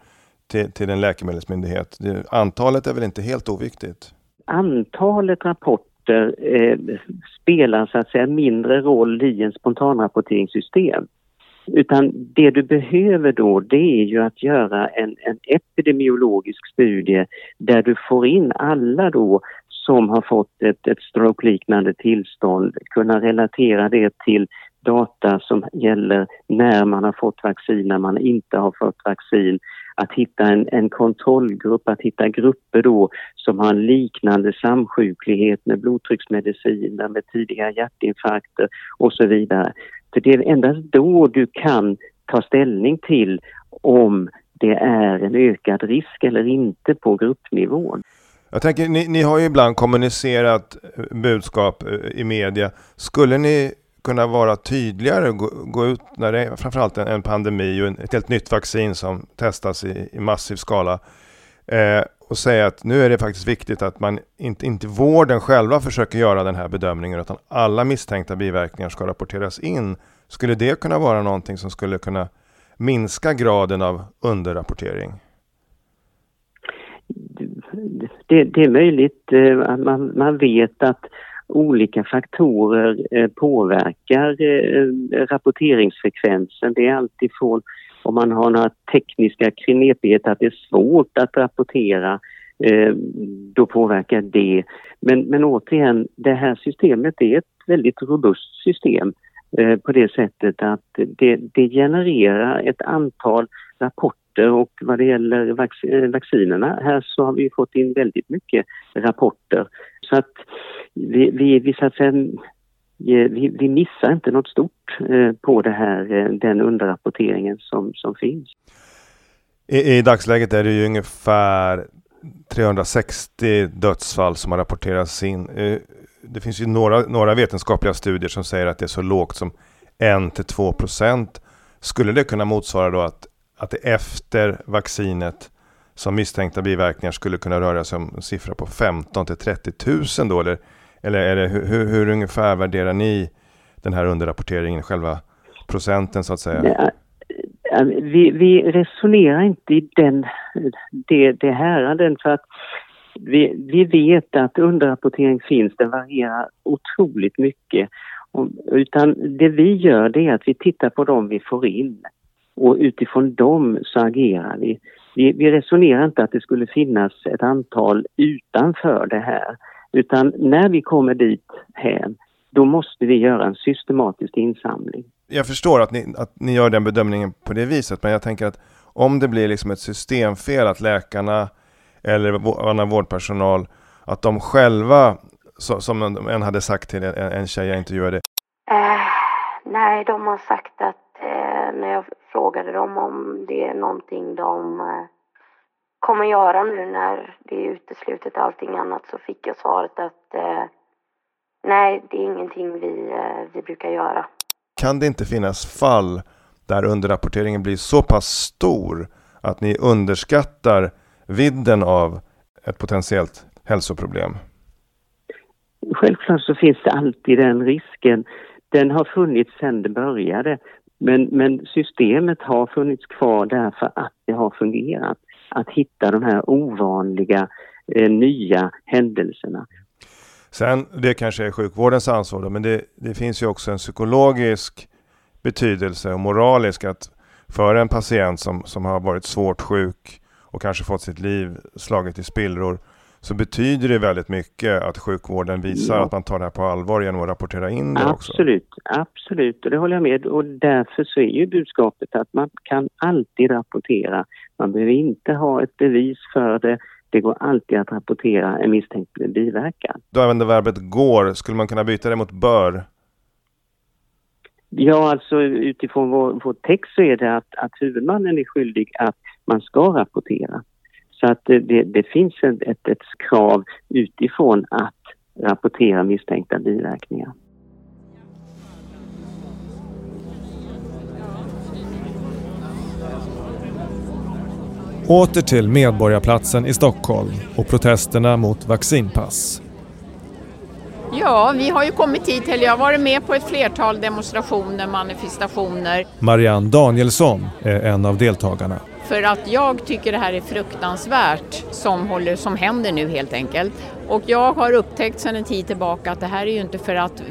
till, till en läkemedelsmyndighet. Antalet är väl inte helt oviktigt? Antalet rapporter rapporter eh, spelar så att säga mindre roll i en spontanrapporteringssystem. Utan det du behöver då det är ju att göra en, en epidemiologisk studie där du får in alla då som har fått ett, ett stroke-liknande tillstånd, kunna relatera det till data som gäller när man har fått vaccin, när man inte har fått vaccin. Att hitta en, en kontrollgrupp, att hitta grupper då som har en liknande samsjuklighet med blodtrycksmediciner, med tidiga hjärtinfarkter och så vidare. För det är endast då du kan ta ställning till om det är en ökad risk eller inte på gruppnivån. Jag tänker, ni, ni har ju ibland kommunicerat budskap eh, i media. Skulle ni kunna vara tydligare, gå, gå ut när det är framförallt en, en pandemi och en, ett helt nytt vaccin som testas i, i massiv skala eh, och säga att nu är det faktiskt viktigt att man inte, inte vården själva försöker göra den här bedömningen utan alla misstänkta biverkningar ska rapporteras in. Skulle det kunna vara någonting som skulle kunna minska graden av underrapportering? Det, det är möjligt eh, att man, man vet att olika faktorer eh, påverkar eh, rapporteringsfrekvensen. Det är alltifrån om man har några tekniska knepigheter att det är svårt att rapportera eh, då påverkar det. Men, men återigen, det här systemet är ett väldigt robust system på det sättet att det, det genererar ett antal rapporter och vad det gäller vac eh, vaccinerna här så har vi fått in väldigt mycket rapporter. Så att vi, vi, vi, så att säga, eh, vi, vi missar inte något stort eh, på det här, den underrapporteringen som, som finns. I, I dagsläget är det ju ungefär 360 dödsfall som har rapporterats in. Det finns ju några, några vetenskapliga studier som säger att det är så lågt som 1-2 procent. Skulle det kunna motsvara då att, att det efter vaccinet som misstänkta biverkningar skulle kunna röra sig om en siffra på 15 till 30 000 då? Eller, eller är det, hur, hur ungefär värderar ni den här underrapporteringen, själva procenten så att säga? Ja, vi, vi resonerar inte i den, det, det häraden för att vi, vi vet att underrapportering finns, den varierar otroligt mycket. Utan det vi gör det är att vi tittar på dem vi får in och utifrån dem så agerar vi. Vi, vi resonerar inte att det skulle finnas ett antal utanför det här utan när vi kommer dit hem då måste vi göra en systematisk insamling. Jag förstår att ni, att ni gör den bedömningen på det viset men jag tänker att om det blir liksom ett systemfel att läkarna eller annan vårdpersonal att de själva, så, som en hade sagt till en, en tjej jag intervjuade. Uh, nej, de har sagt att uh, när jag frågade dem om det är någonting de uh, kommer göra nu när det är uteslutet allting annat så fick jag svaret att nej, det är ingenting vi, vi brukar göra. Kan det inte finnas fall där underrapporteringen blir så pass stor att ni underskattar vidden av ett potentiellt hälsoproblem? Självklart så finns det alltid den risken. Den har funnits sedan det började. Men, men systemet har funnits kvar därför att det har fungerat. Att hitta de här ovanliga eh, nya händelserna. Sen, det kanske är sjukvårdens ansvar då, men det, det finns ju också en psykologisk betydelse och moralisk att för en patient som, som har varit svårt sjuk och kanske fått sitt liv slaget i spillror så betyder det väldigt mycket att sjukvården visar ja. att man tar det här på allvar genom att rapportera in det absolut, också. Absolut, absolut och det håller jag med och därför så är ju budskapet att man kan alltid rapportera. Man behöver inte ha ett bevis för det. Det går alltid att rapportera en misstänkt biverkan. Du använder verbet går. Skulle man kunna byta det mot bör? Ja, alltså utifrån vår, vår text så är det att, att huvudmannen är skyldig att man ska rapportera. Så att det, det finns ett, ett, ett krav utifrån att rapportera misstänkta biverkningar. Åter till Medborgarplatsen i Stockholm och protesterna mot vaccinpass. Ja, vi har ju kommit hit, eller jag har varit med på ett flertal demonstrationer, manifestationer. Marianne Danielsson är en av deltagarna. För att jag tycker det här är fruktansvärt som, håller, som händer nu helt enkelt. Och jag har upptäckt sedan en tid tillbaka att det här är ju inte för att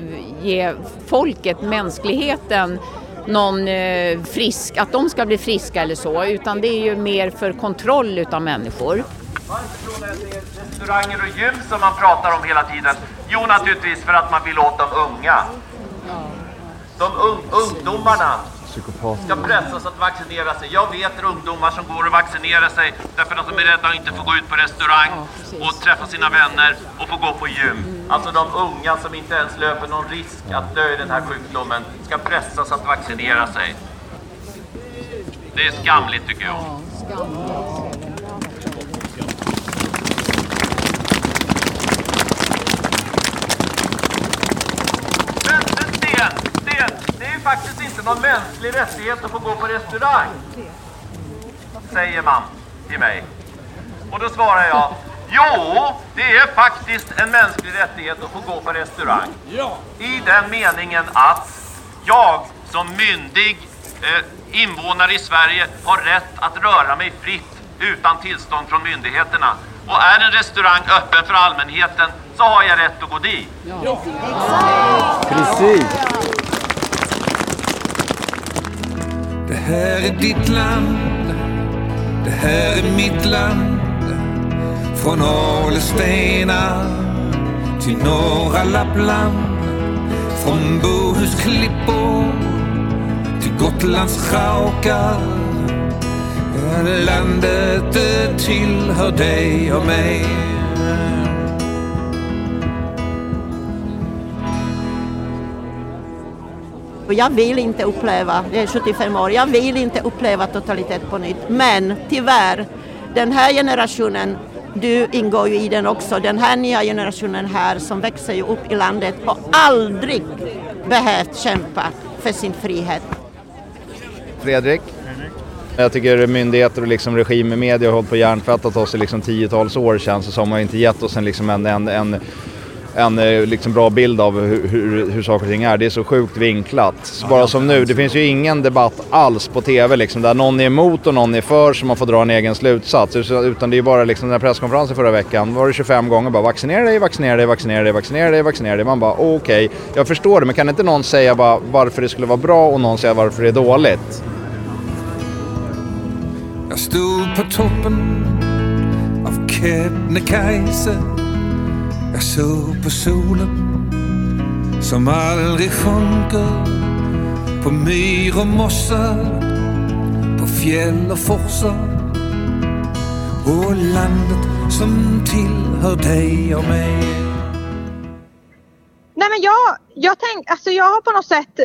ge folket, mänskligheten, någon eh, frisk, att de ska bli friska eller så, utan det är ju mer för kontroll utav människor. Restauranger och gym som man pratar om hela tiden. Jo, naturligtvis för att man vill åt de unga. De un ungdomarna ska pressas att vaccinera sig. Jag vet ungdomar som går och vaccinerar sig därför att de är rädda att inte få gå ut på restaurang och träffa sina vänner och få gå på gym. Alltså de unga som inte ens löper någon risk att dö i den här sjukdomen ska pressas att vaccinera sig. Det är skamligt tycker jag. Faktiskt inte någon mänsklig rättighet att få gå på restaurang. Säger man till mig. Och då svarar jag, jo, det är faktiskt en mänsklig rättighet att få gå på restaurang. I den meningen att jag som myndig eh, invånare i Sverige har rätt att röra mig fritt utan tillstånd från myndigheterna. Och är en restaurang öppen för allmänheten så har jag rätt att gå dit. Ja. Precis. Det här är ditt land, det här är mitt land. Från Ålestena till norra Lappland. Från Bohusklippor till Gotlands raukar. Landet det tillhör dig och mig. Och jag vill inte uppleva, jag är 75 år, jag vill inte uppleva totalitet på nytt. Men tyvärr, den här generationen, du ingår ju i den också, den här nya generationen här som växer ju upp i landet har aldrig behövt kämpa för sin frihet. Fredrik? Jag tycker myndigheter och liksom regim i media har hållit på hjärntvättat oss i liksom tiotals år känns det som och inte gett oss en, liksom en, en, en en eh, liksom bra bild av hur, hur, hur saker och ting är. Det är så sjukt vinklat. Så bara som nu, det finns ju ingen debatt alls på TV liksom, där någon är emot och någon är för så man får dra en egen slutsats. Utan det är bara liksom den här presskonferensen förra veckan var det 25 gånger bara vaccinera dig, vaccinera dig, vaccinera dig, vaccinera dig, vaccinera dig. Man bara okej, okay, jag förstår det men kan inte någon säga bara varför det skulle vara bra och någon säga varför det är dåligt? Jag stod på toppen av Kebnekaise jag såg på solen som aldrig sjunker. På myr och mossa på fjäll och forsar. Och landet som tillhör dig och mig. Nej men jag, jag tänk, alltså jag har på något sätt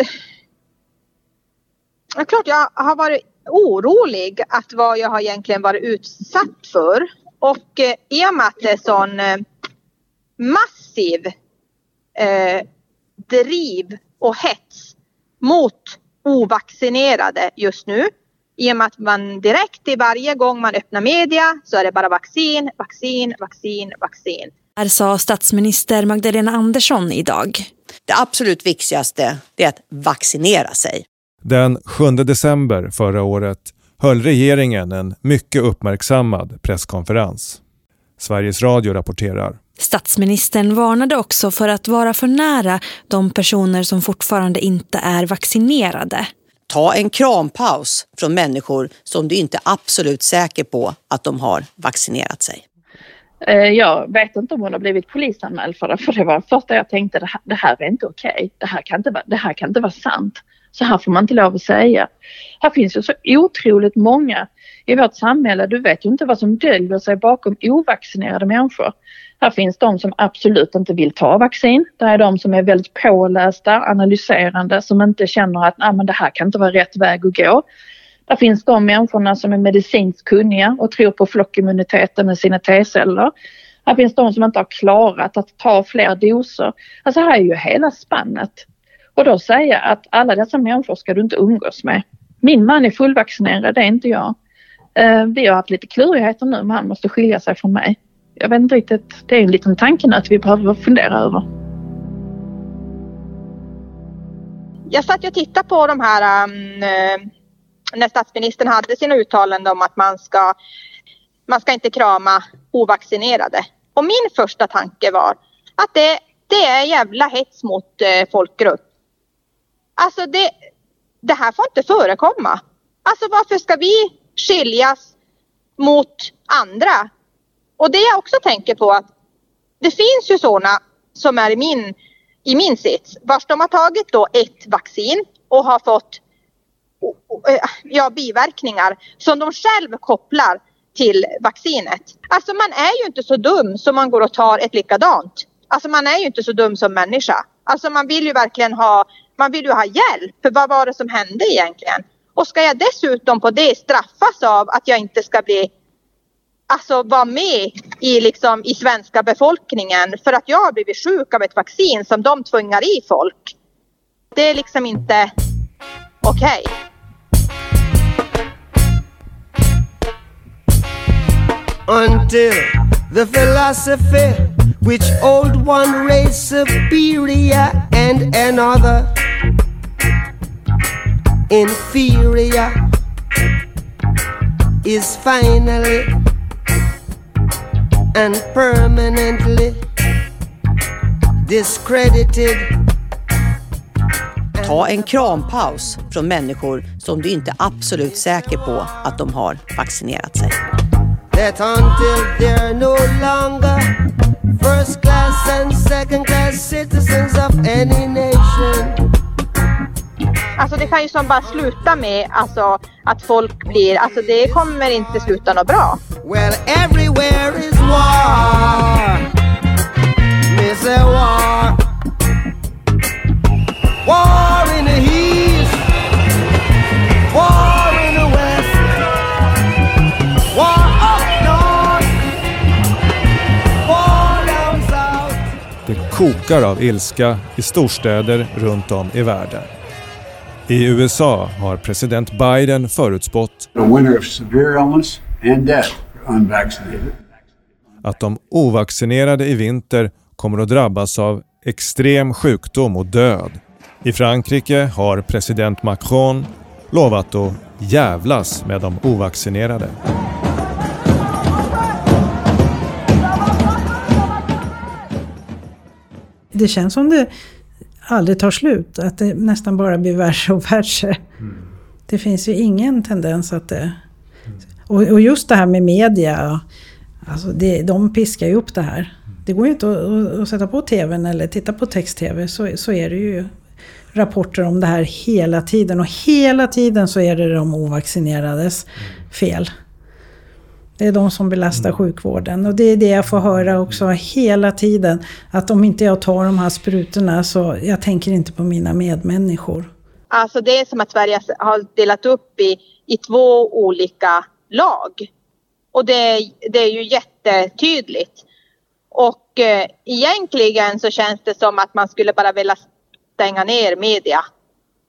Det är klart jag har varit orolig att vad jag har egentligen varit utsatt för. Och eh, i och med att det är sån eh, massiv eh, driv och hets mot ovaccinerade just nu. I och med att man direkt i varje gång man öppnar media så är det bara vaccin, vaccin, vaccin, vaccin. Här sa statsminister Magdalena Andersson idag. Det absolut viktigaste är att vaccinera sig. Den 7 december förra året höll regeringen en mycket uppmärksammad presskonferens. Sveriges Radio rapporterar. Statsministern varnade också för att vara för nära de personer som fortfarande inte är vaccinerade. Ta en krampaus från människor som du inte är absolut säker på att de har vaccinerat sig. Eh, jag vet inte om hon har blivit polisanmäld för det, för det var det första jag tänkte, det här, det här är inte okej. Okay. Det, här kan inte vara, det här kan inte vara sant. Så här får man inte lov att säga. Här finns ju så otroligt många i vårt samhälle. Du vet ju inte vad som döljer sig bakom ovaccinerade människor. Här finns de som absolut inte vill ta vaccin. Det är de som är väldigt pålästa, analyserande, som inte känner att ah, men det här kan inte vara rätt väg att gå. Där finns de människorna som är medicinskt kunniga och tror på flockimmuniteten med sina T-celler. Här finns de som inte har klarat att ta fler doser. Alltså här är ju hela spannet. Och då säga att alla dessa människor ska du inte umgås med. Min man är fullvaccinerad, det är inte jag. Eh, vi har haft lite klurigheter nu men han måste skilja sig från mig. Jag vet inte riktigt, det är en liten tanke att vi behöver fundera över. Jag satt och tittade på de här um, eh, när statsministern hade sina uttalanden om att man ska, man ska inte krama ovaccinerade. Och min första tanke var att det, det är jävla hets mot eh, folkgrupp. Alltså det, det här får inte förekomma. Alltså varför ska vi skiljas mot andra? Och det jag också tänker på att det finns ju sådana som är i min, i min sits vars de har tagit då ett vaccin och har fått ja, biverkningar som de själv kopplar till vaccinet. Alltså man är ju inte så dum som man går och tar ett likadant. Alltså man är ju inte så dum som människa. Alltså man vill ju verkligen ha man vill ju ha hjälp. För vad var det som hände egentligen? Och ska jag dessutom på det straffas av att jag inte ska bli alltså vara med i, liksom, i svenska befolkningen för att jag har blivit sjuk av ett vaccin som de tvingar i folk. Det är liksom inte okej. Okay. Until the philosophy which old one raised superior and another inferior is finally and permanently discredited Ta en krampaus från människor som du inte är absolut säker på att de har vaccinerat sig. That until they're no longer first class and second class citizens of any nation alltså det kan ju som bara sluta med alltså, att folk blir, alltså det kommer inte sluta något bra. Well everywhere is war, miss a war. War in the east, war in the west, war up north, war down south. Det kokar av ilska i storstäder runt om i världen. I USA har president Biden förutspått att de ovaccinerade i vinter kommer att drabbas av extrem sjukdom och död. I Frankrike har president Macron lovat att jävlas med de ovaccinerade. Det känns som det aldrig tar slut, att det nästan bara blir värre och värre. Mm. Det finns ju ingen tendens att det... Och, och just det här med media, alltså det, de piskar ju upp det här. Det går ju inte att, att sätta på tvn eller titta på text-tv så, så är det ju rapporter om det här hela tiden. Och hela tiden så är det de ovaccinerades fel. Det är de som belastar mm. sjukvården. Och det är det jag får höra också hela tiden. Att om inte jag tar de här sprutorna så jag tänker inte på mina medmänniskor. Alltså det är som att Sverige har delat upp i, i två olika lag. Och det, det är ju jättetydligt. Och eh, egentligen så känns det som att man skulle bara vilja stänga ner media.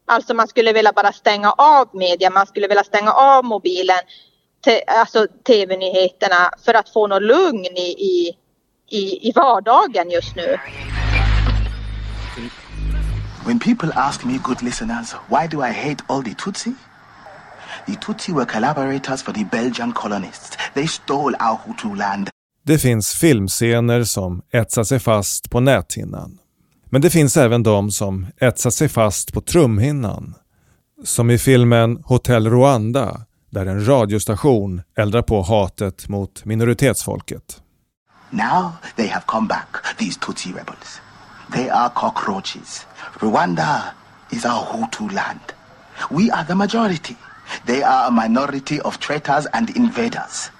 Alltså man skulle vilja bara stänga av media, man skulle vilja stänga av mobilen, te, alltså tv-nyheterna för att få något lugn i, i, i, i vardagen just nu. When people ask me, good listeners, why do I hate all the Tutsi? The Tutsi were collaborators for the Belgian colonists. They stole our Hutu land. Det finns filmscener som etsar sig fast på näthinnan. Men det finns även de som etsar sig fast på trumhinnan. Som i filmen Hotel Rwanda där en radiostation eldrar på hatet mot minoritetsfolket. Now they have come back, these Tutsi rebels. They are cockroaches. Rwanda is our Hutu land. We are the majority. They are a minority of traitors and invaders.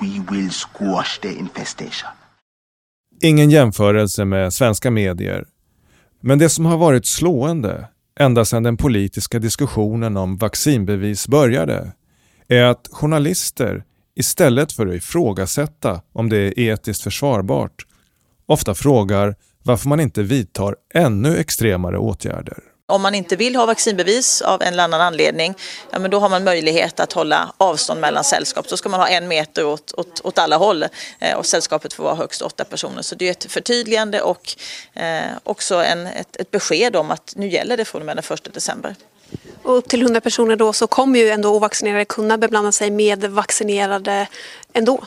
We will squash their infestation. Ingen jämförelse med svenska medier. Men det som har varit slående ända sedan den politiska diskussionen om vaccinbevis började är att journalister istället för att ifrågasätta om det är etiskt försvarbart ofta frågar varför man inte vidtar ännu extremare åtgärder. Om man inte vill ha vaccinbevis av en eller annan anledning, ja, men då har man möjlighet att hålla avstånd mellan sällskap. Då ska man ha en meter åt, åt, åt alla håll eh, och sällskapet får vara högst åtta personer. Så det är ett förtydligande och eh, också en, ett, ett besked om att nu gäller det från och med den 1 december. Och upp till 100 personer då så kommer ju ändå ovaccinerade kunna beblanda sig med vaccinerade ändå.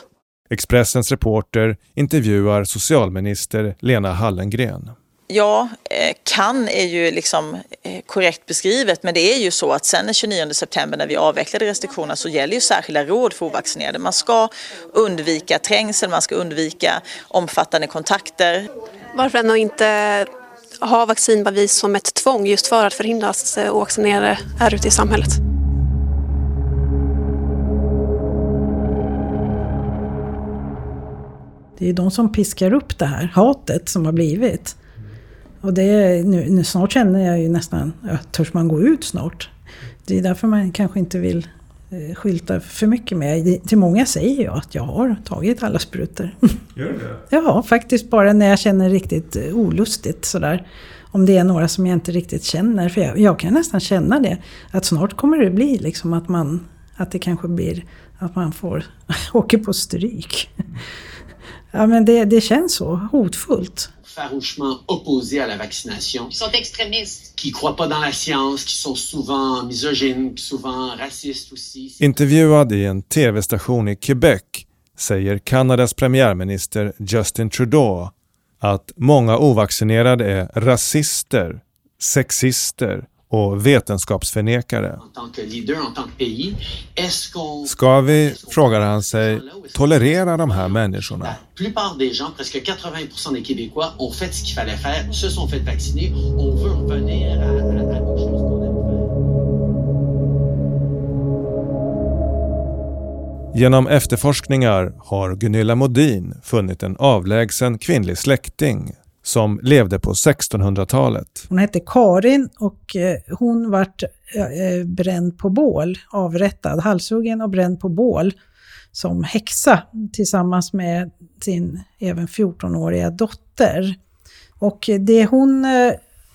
Expressens reporter intervjuar socialminister Lena Hallengren. Ja, eh, kan är ju liksom eh, korrekt beskrivet men det är ju så att sen den 29 september när vi avvecklade restriktionerna så gäller ju särskilda råd för ovaccinerade. Man ska undvika trängsel, man ska undvika omfattande kontakter. Varför ändå inte ha vaccinbevis som ett tvång just för att förhindra att eh, ovaccinerade eh, är ute i samhället. Det är de som piskar upp det här hatet som har blivit. Och det är, nu, nu snart känner jag ju nästan, ja, törs man gå ut snart? Det är därför man kanske inte vill skyltar för mycket med. Till många säger jag att jag har tagit alla sprutor. [laughs] Gör du det? Ja, faktiskt bara när jag känner riktigt eh, olustigt sådär. Om det är några som jag inte riktigt känner. För jag, jag kan nästan känna det. Att snart kommer det bli liksom att man att det kanske blir att man får [laughs] åker på stryk. [laughs] Ja men det, det känns så hotfullt farouchement opposés à la vaccination. Qui sont extrémistes. Qui croient pas dans la science, qui sont souvent misogynes, souvent racistes aussi. Intervjuad i en tv-station i Quebec säger Kanadas premiärminister Justin Trudeau att många ovaccinerade är rasister, sexister och vetenskapsförnekare. Ska vi, frågar han sig, tolerera de här människorna? Genom efterforskningar har Gunilla Modin funnit en avlägsen kvinnlig släkting som levde på 1600-talet. Hon hette Karin och eh, hon vart eh, bränd på bål, avrättad, halshuggen och bränd på bål som häxa tillsammans med sin även 14-åriga dotter. Och det hon eh,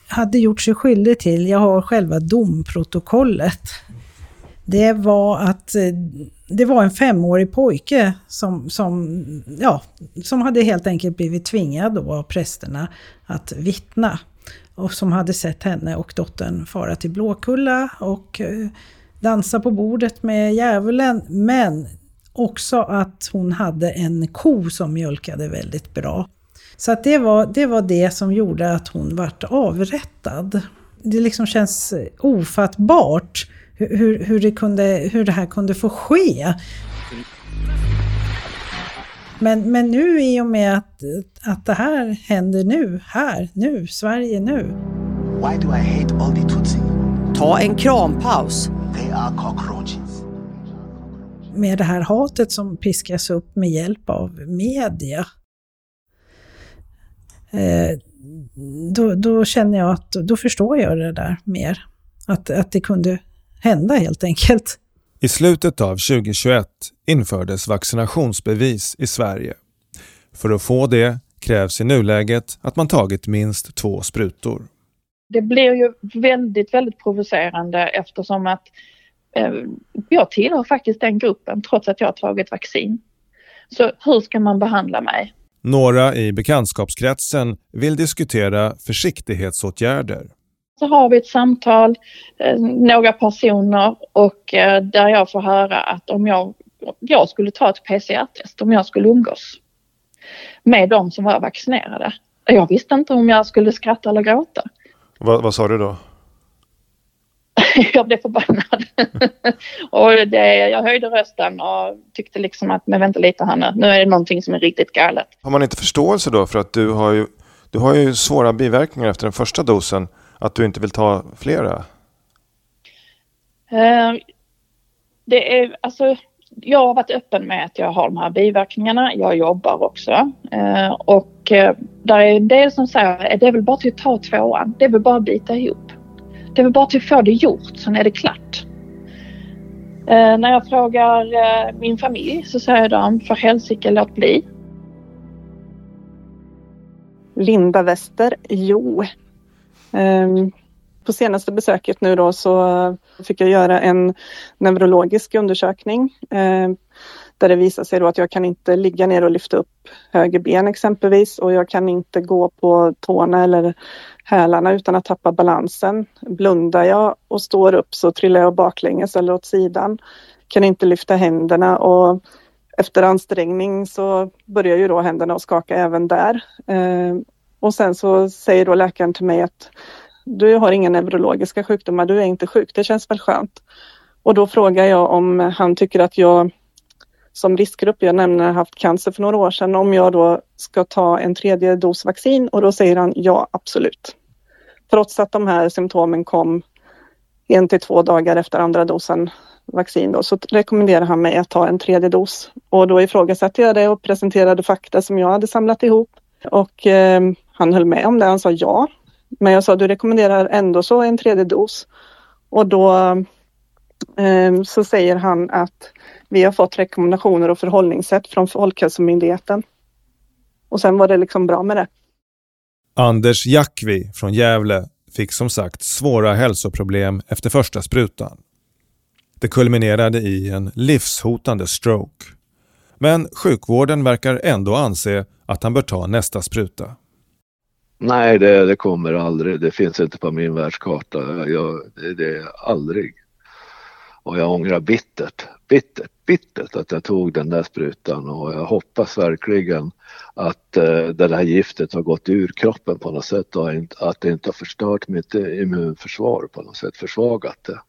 hade gjort sig skyldig till, jag har själva domprotokollet, det var att det var en femårig pojke som, som, ja, som hade helt enkelt blivit tvingad då av prästerna att vittna. Och som hade sett henne och dottern fara till Blåkulla och eh, dansa på bordet med djävulen. Men också att hon hade en ko som mjölkade väldigt bra. Så att det, var, det var det som gjorde att hon vart avrättad. Det liksom känns ofattbart hur, hur, det kunde, hur det här kunde få ske. Men, men nu i och med att, att det här händer nu, här, nu, Sverige nu. Why do I hate all the Tutsi? Ta en krampaus. They are cockroaches. Med det här hatet som piskas upp med hjälp av media. Eh, då, då känner jag att, då förstår jag det där mer. Att, att det kunde hända helt enkelt. I slutet av 2021 infördes vaccinationsbevis i Sverige. För att få det krävs i nuläget att man tagit minst två sprutor. Det blir ju väldigt, väldigt provocerande eftersom att eh, jag tillhör faktiskt den gruppen trots att jag har tagit vaccin. Så hur ska man behandla mig? Några i bekantskapskretsen vill diskutera försiktighetsåtgärder så har vi ett samtal, eh, några personer och eh, där jag får höra att om jag, jag skulle ta ett PCR-test, om jag skulle umgås med de som var vaccinerade. Jag visste inte om jag skulle skratta eller gråta. Va, vad sa du då? [laughs] jag blev förbannad. [laughs] och det, jag höjde rösten och tyckte liksom att, men vänta lite här nu, nu är det någonting som är riktigt galet. Har man inte förståelse då för att du har ju, du har ju svåra biverkningar efter den första dosen att du inte vill ta flera? Uh, det är alltså, jag har varit öppen med att jag har de här biverkningarna. Jag jobbar också uh, och uh, där är en del som säger att det är väl bara till att ta tvåan. Det är väl bara att bita ihop. Det är väl bara till att få det gjort, sen är det klart. När jag frågar min familj så säger de för helsike låt bli. Linda Wester, jo, Ehm, på senaste besöket nu då så fick jag göra en neurologisk undersökning ehm, där det visar sig då att jag kan inte ligga ner och lyfta upp höger ben exempelvis och jag kan inte gå på tårna eller hälarna utan att tappa balansen. Blundar jag och står upp så trillar jag baklänges eller åt sidan. Kan inte lyfta händerna och efter ansträngning så börjar ju då händerna att skaka även där. Ehm, och sen så säger då läkaren till mig att du har inga neurologiska sjukdomar, du är inte sjuk, det känns väl skönt. Och då frågar jag om han tycker att jag som riskgrupp, jag nämner haft cancer för några år sedan, om jag då ska ta en tredje dos vaccin och då säger han ja, absolut. Trots att de här symptomen kom en till två dagar efter andra dosen vaccin då, så rekommenderar han mig att ta en tredje dos. Och då ifrågasatte jag det och presenterade fakta som jag hade samlat ihop. Och eh, han höll med om det, han sa ja. Men jag sa du rekommenderar ändå så en tredje dos. Och då eh, så säger han att vi har fått rekommendationer och förhållningssätt från Folkhälsomyndigheten. Och sen var det liksom bra med det. Anders Jackvi från Gävle fick som sagt svåra hälsoproblem efter första sprutan. Det kulminerade i en livshotande stroke. Men sjukvården verkar ändå anse att han bör ta nästa spruta. Nej, det, det kommer aldrig. Det finns inte på min världskarta. Jag, det, det aldrig. Och jag ångrar bittert, bittert, bittert att jag tog den där sprutan och jag hoppas verkligen att uh, det där giftet har gått ur kroppen på något sätt och att det inte har förstört mitt immunförsvar på något sätt, försvagat det.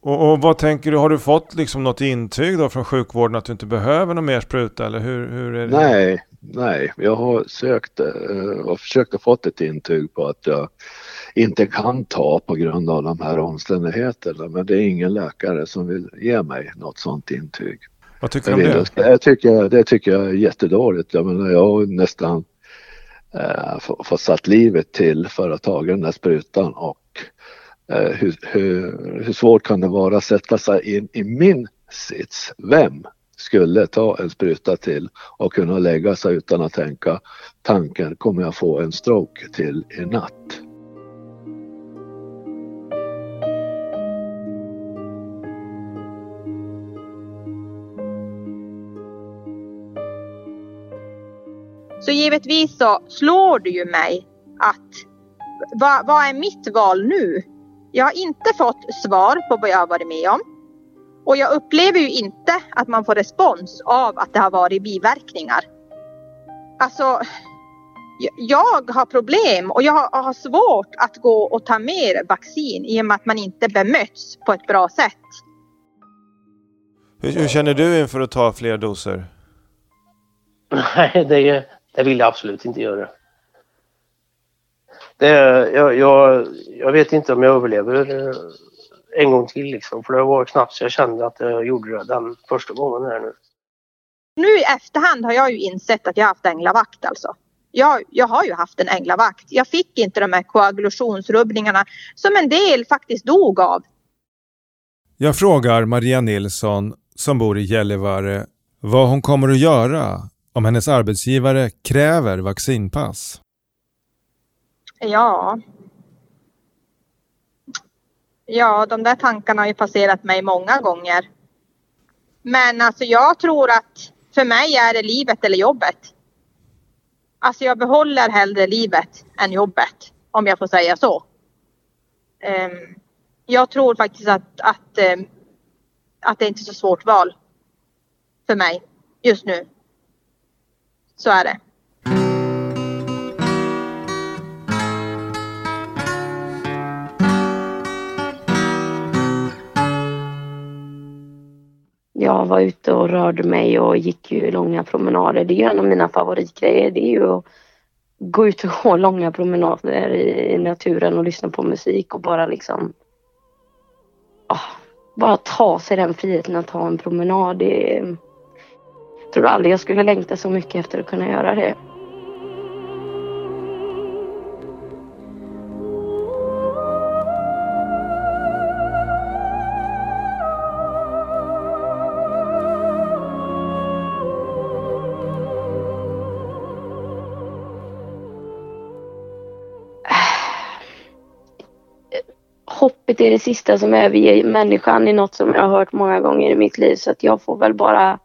Och, och, vad tänker du, har du fått liksom något intyg då från sjukvården att du inte behöver någon mer spruta eller hur, hur är det? Nej, nej, jag har sökt eh, och försökt att fått ett intyg på att jag inte kan ta på grund av de här omständigheterna men det är ingen läkare som vill ge mig något sådant intyg. Vad tycker du om det? Det tycker, det tycker jag är jättedåligt. Jag menar jag har nästan eh, fått satt livet till för att ta den där sprutan och Eh, hur, hur, hur, svårt kan det vara att sätta sig in i min sits? Vem skulle ta en spruta till och kunna lägga sig utan att tänka tanken kommer jag få en stroke till i natt. Så givetvis så slår det ju mig att vad, vad är mitt val nu? Jag har inte fått svar på vad jag har varit med om. Och jag upplever ju inte att man får respons av att det har varit biverkningar. Alltså, jag har problem och jag har svårt att gå och ta mer vaccin i och med att man inte bemöts på ett bra sätt. Hur, hur känner du inför att ta fler doser? Nej, det, det vill jag absolut inte göra. Det, jag, jag, jag vet inte om jag överlever eh, en gång till liksom. För det var knappt så jag kände att jag gjorde det den första gången här nu. Nu i efterhand har jag ju insett att jag haft änglavakt alltså. Jag, jag har ju haft en änglavakt. Jag fick inte de här koagulationsrubbningarna som en del faktiskt dog av. Jag frågar Maria Nilsson, som bor i Gällivare, vad hon kommer att göra om hennes arbetsgivare kräver vaccinpass. Ja. Ja, de där tankarna har ju passerat mig många gånger. Men alltså jag tror att för mig är det livet eller jobbet. Alltså jag behåller hellre livet än jobbet, om jag får säga så. Um, jag tror faktiskt att, att, um, att det inte är så svårt val för mig just nu. Så är det. Jag var ute och rörde mig och gick ju långa promenader. Det är ju en av mina favoritgrejer. Det är ju att gå ut och gå långa promenader i naturen och lyssna på musik och bara liksom oh, bara ta sig den friheten att ta en promenad. Det, jag tror aldrig jag skulle längta så mycket efter att kunna göra det. Hoppet är det sista som överger människan i något som jag har hört många gånger i mitt liv så att jag får väl bara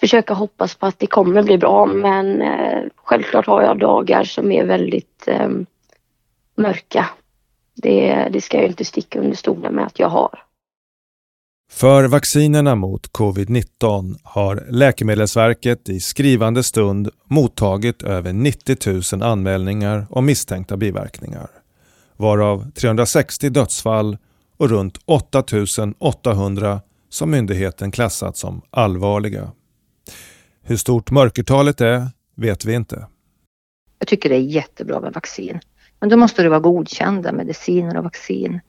försöka hoppas på att det kommer bli bra men eh, självklart har jag dagar som är väldigt eh, mörka. Det, det ska jag inte sticka under stolen med att jag har. För vaccinerna mot covid-19 har Läkemedelsverket i skrivande stund mottagit över 90 000 anmälningar om misstänkta biverkningar varav 360 dödsfall och runt 8 800 som myndigheten klassat som allvarliga. Hur stort mörkertalet är vet vi inte. Jag tycker det är jättebra med vaccin. Men då måste det vara godkända mediciner och vaccin.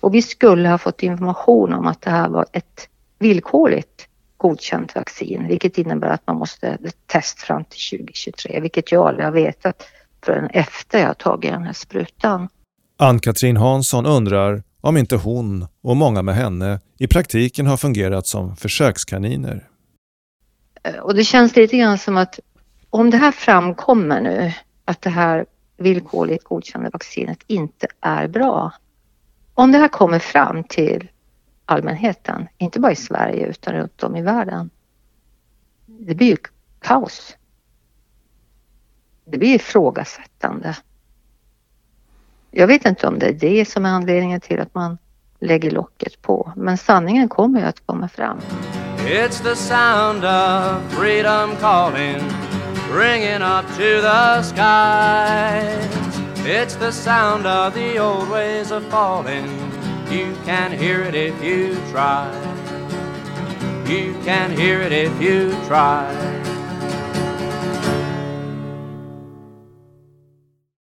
Och vi skulle ha fått information om att det här var ett villkorligt godkänt vaccin, vilket innebär att man måste test fram till 2023, vilket jag aldrig har vetat förrän efter jag tagit den här sprutan. Ann-Katrin Hansson undrar om inte hon och många med henne i praktiken har fungerat som försökskaniner. Eh, och det känns lite grann som att om det här framkommer nu, att det här villkorligt godkända vaccinet inte är bra. Om det här kommer fram till allmänheten, inte bara i Sverige utan runt om i världen. Det blir ju kaos. Det blir ifrågasättande. Jag vet inte om det är det som är anledningen till att man lägger locket på, men sanningen kommer ju att komma fram. It's the sound of freedom calling Ringing up to the skies It's the sound of the old ways of falling. You can hear it if you try. You can hear it if you try.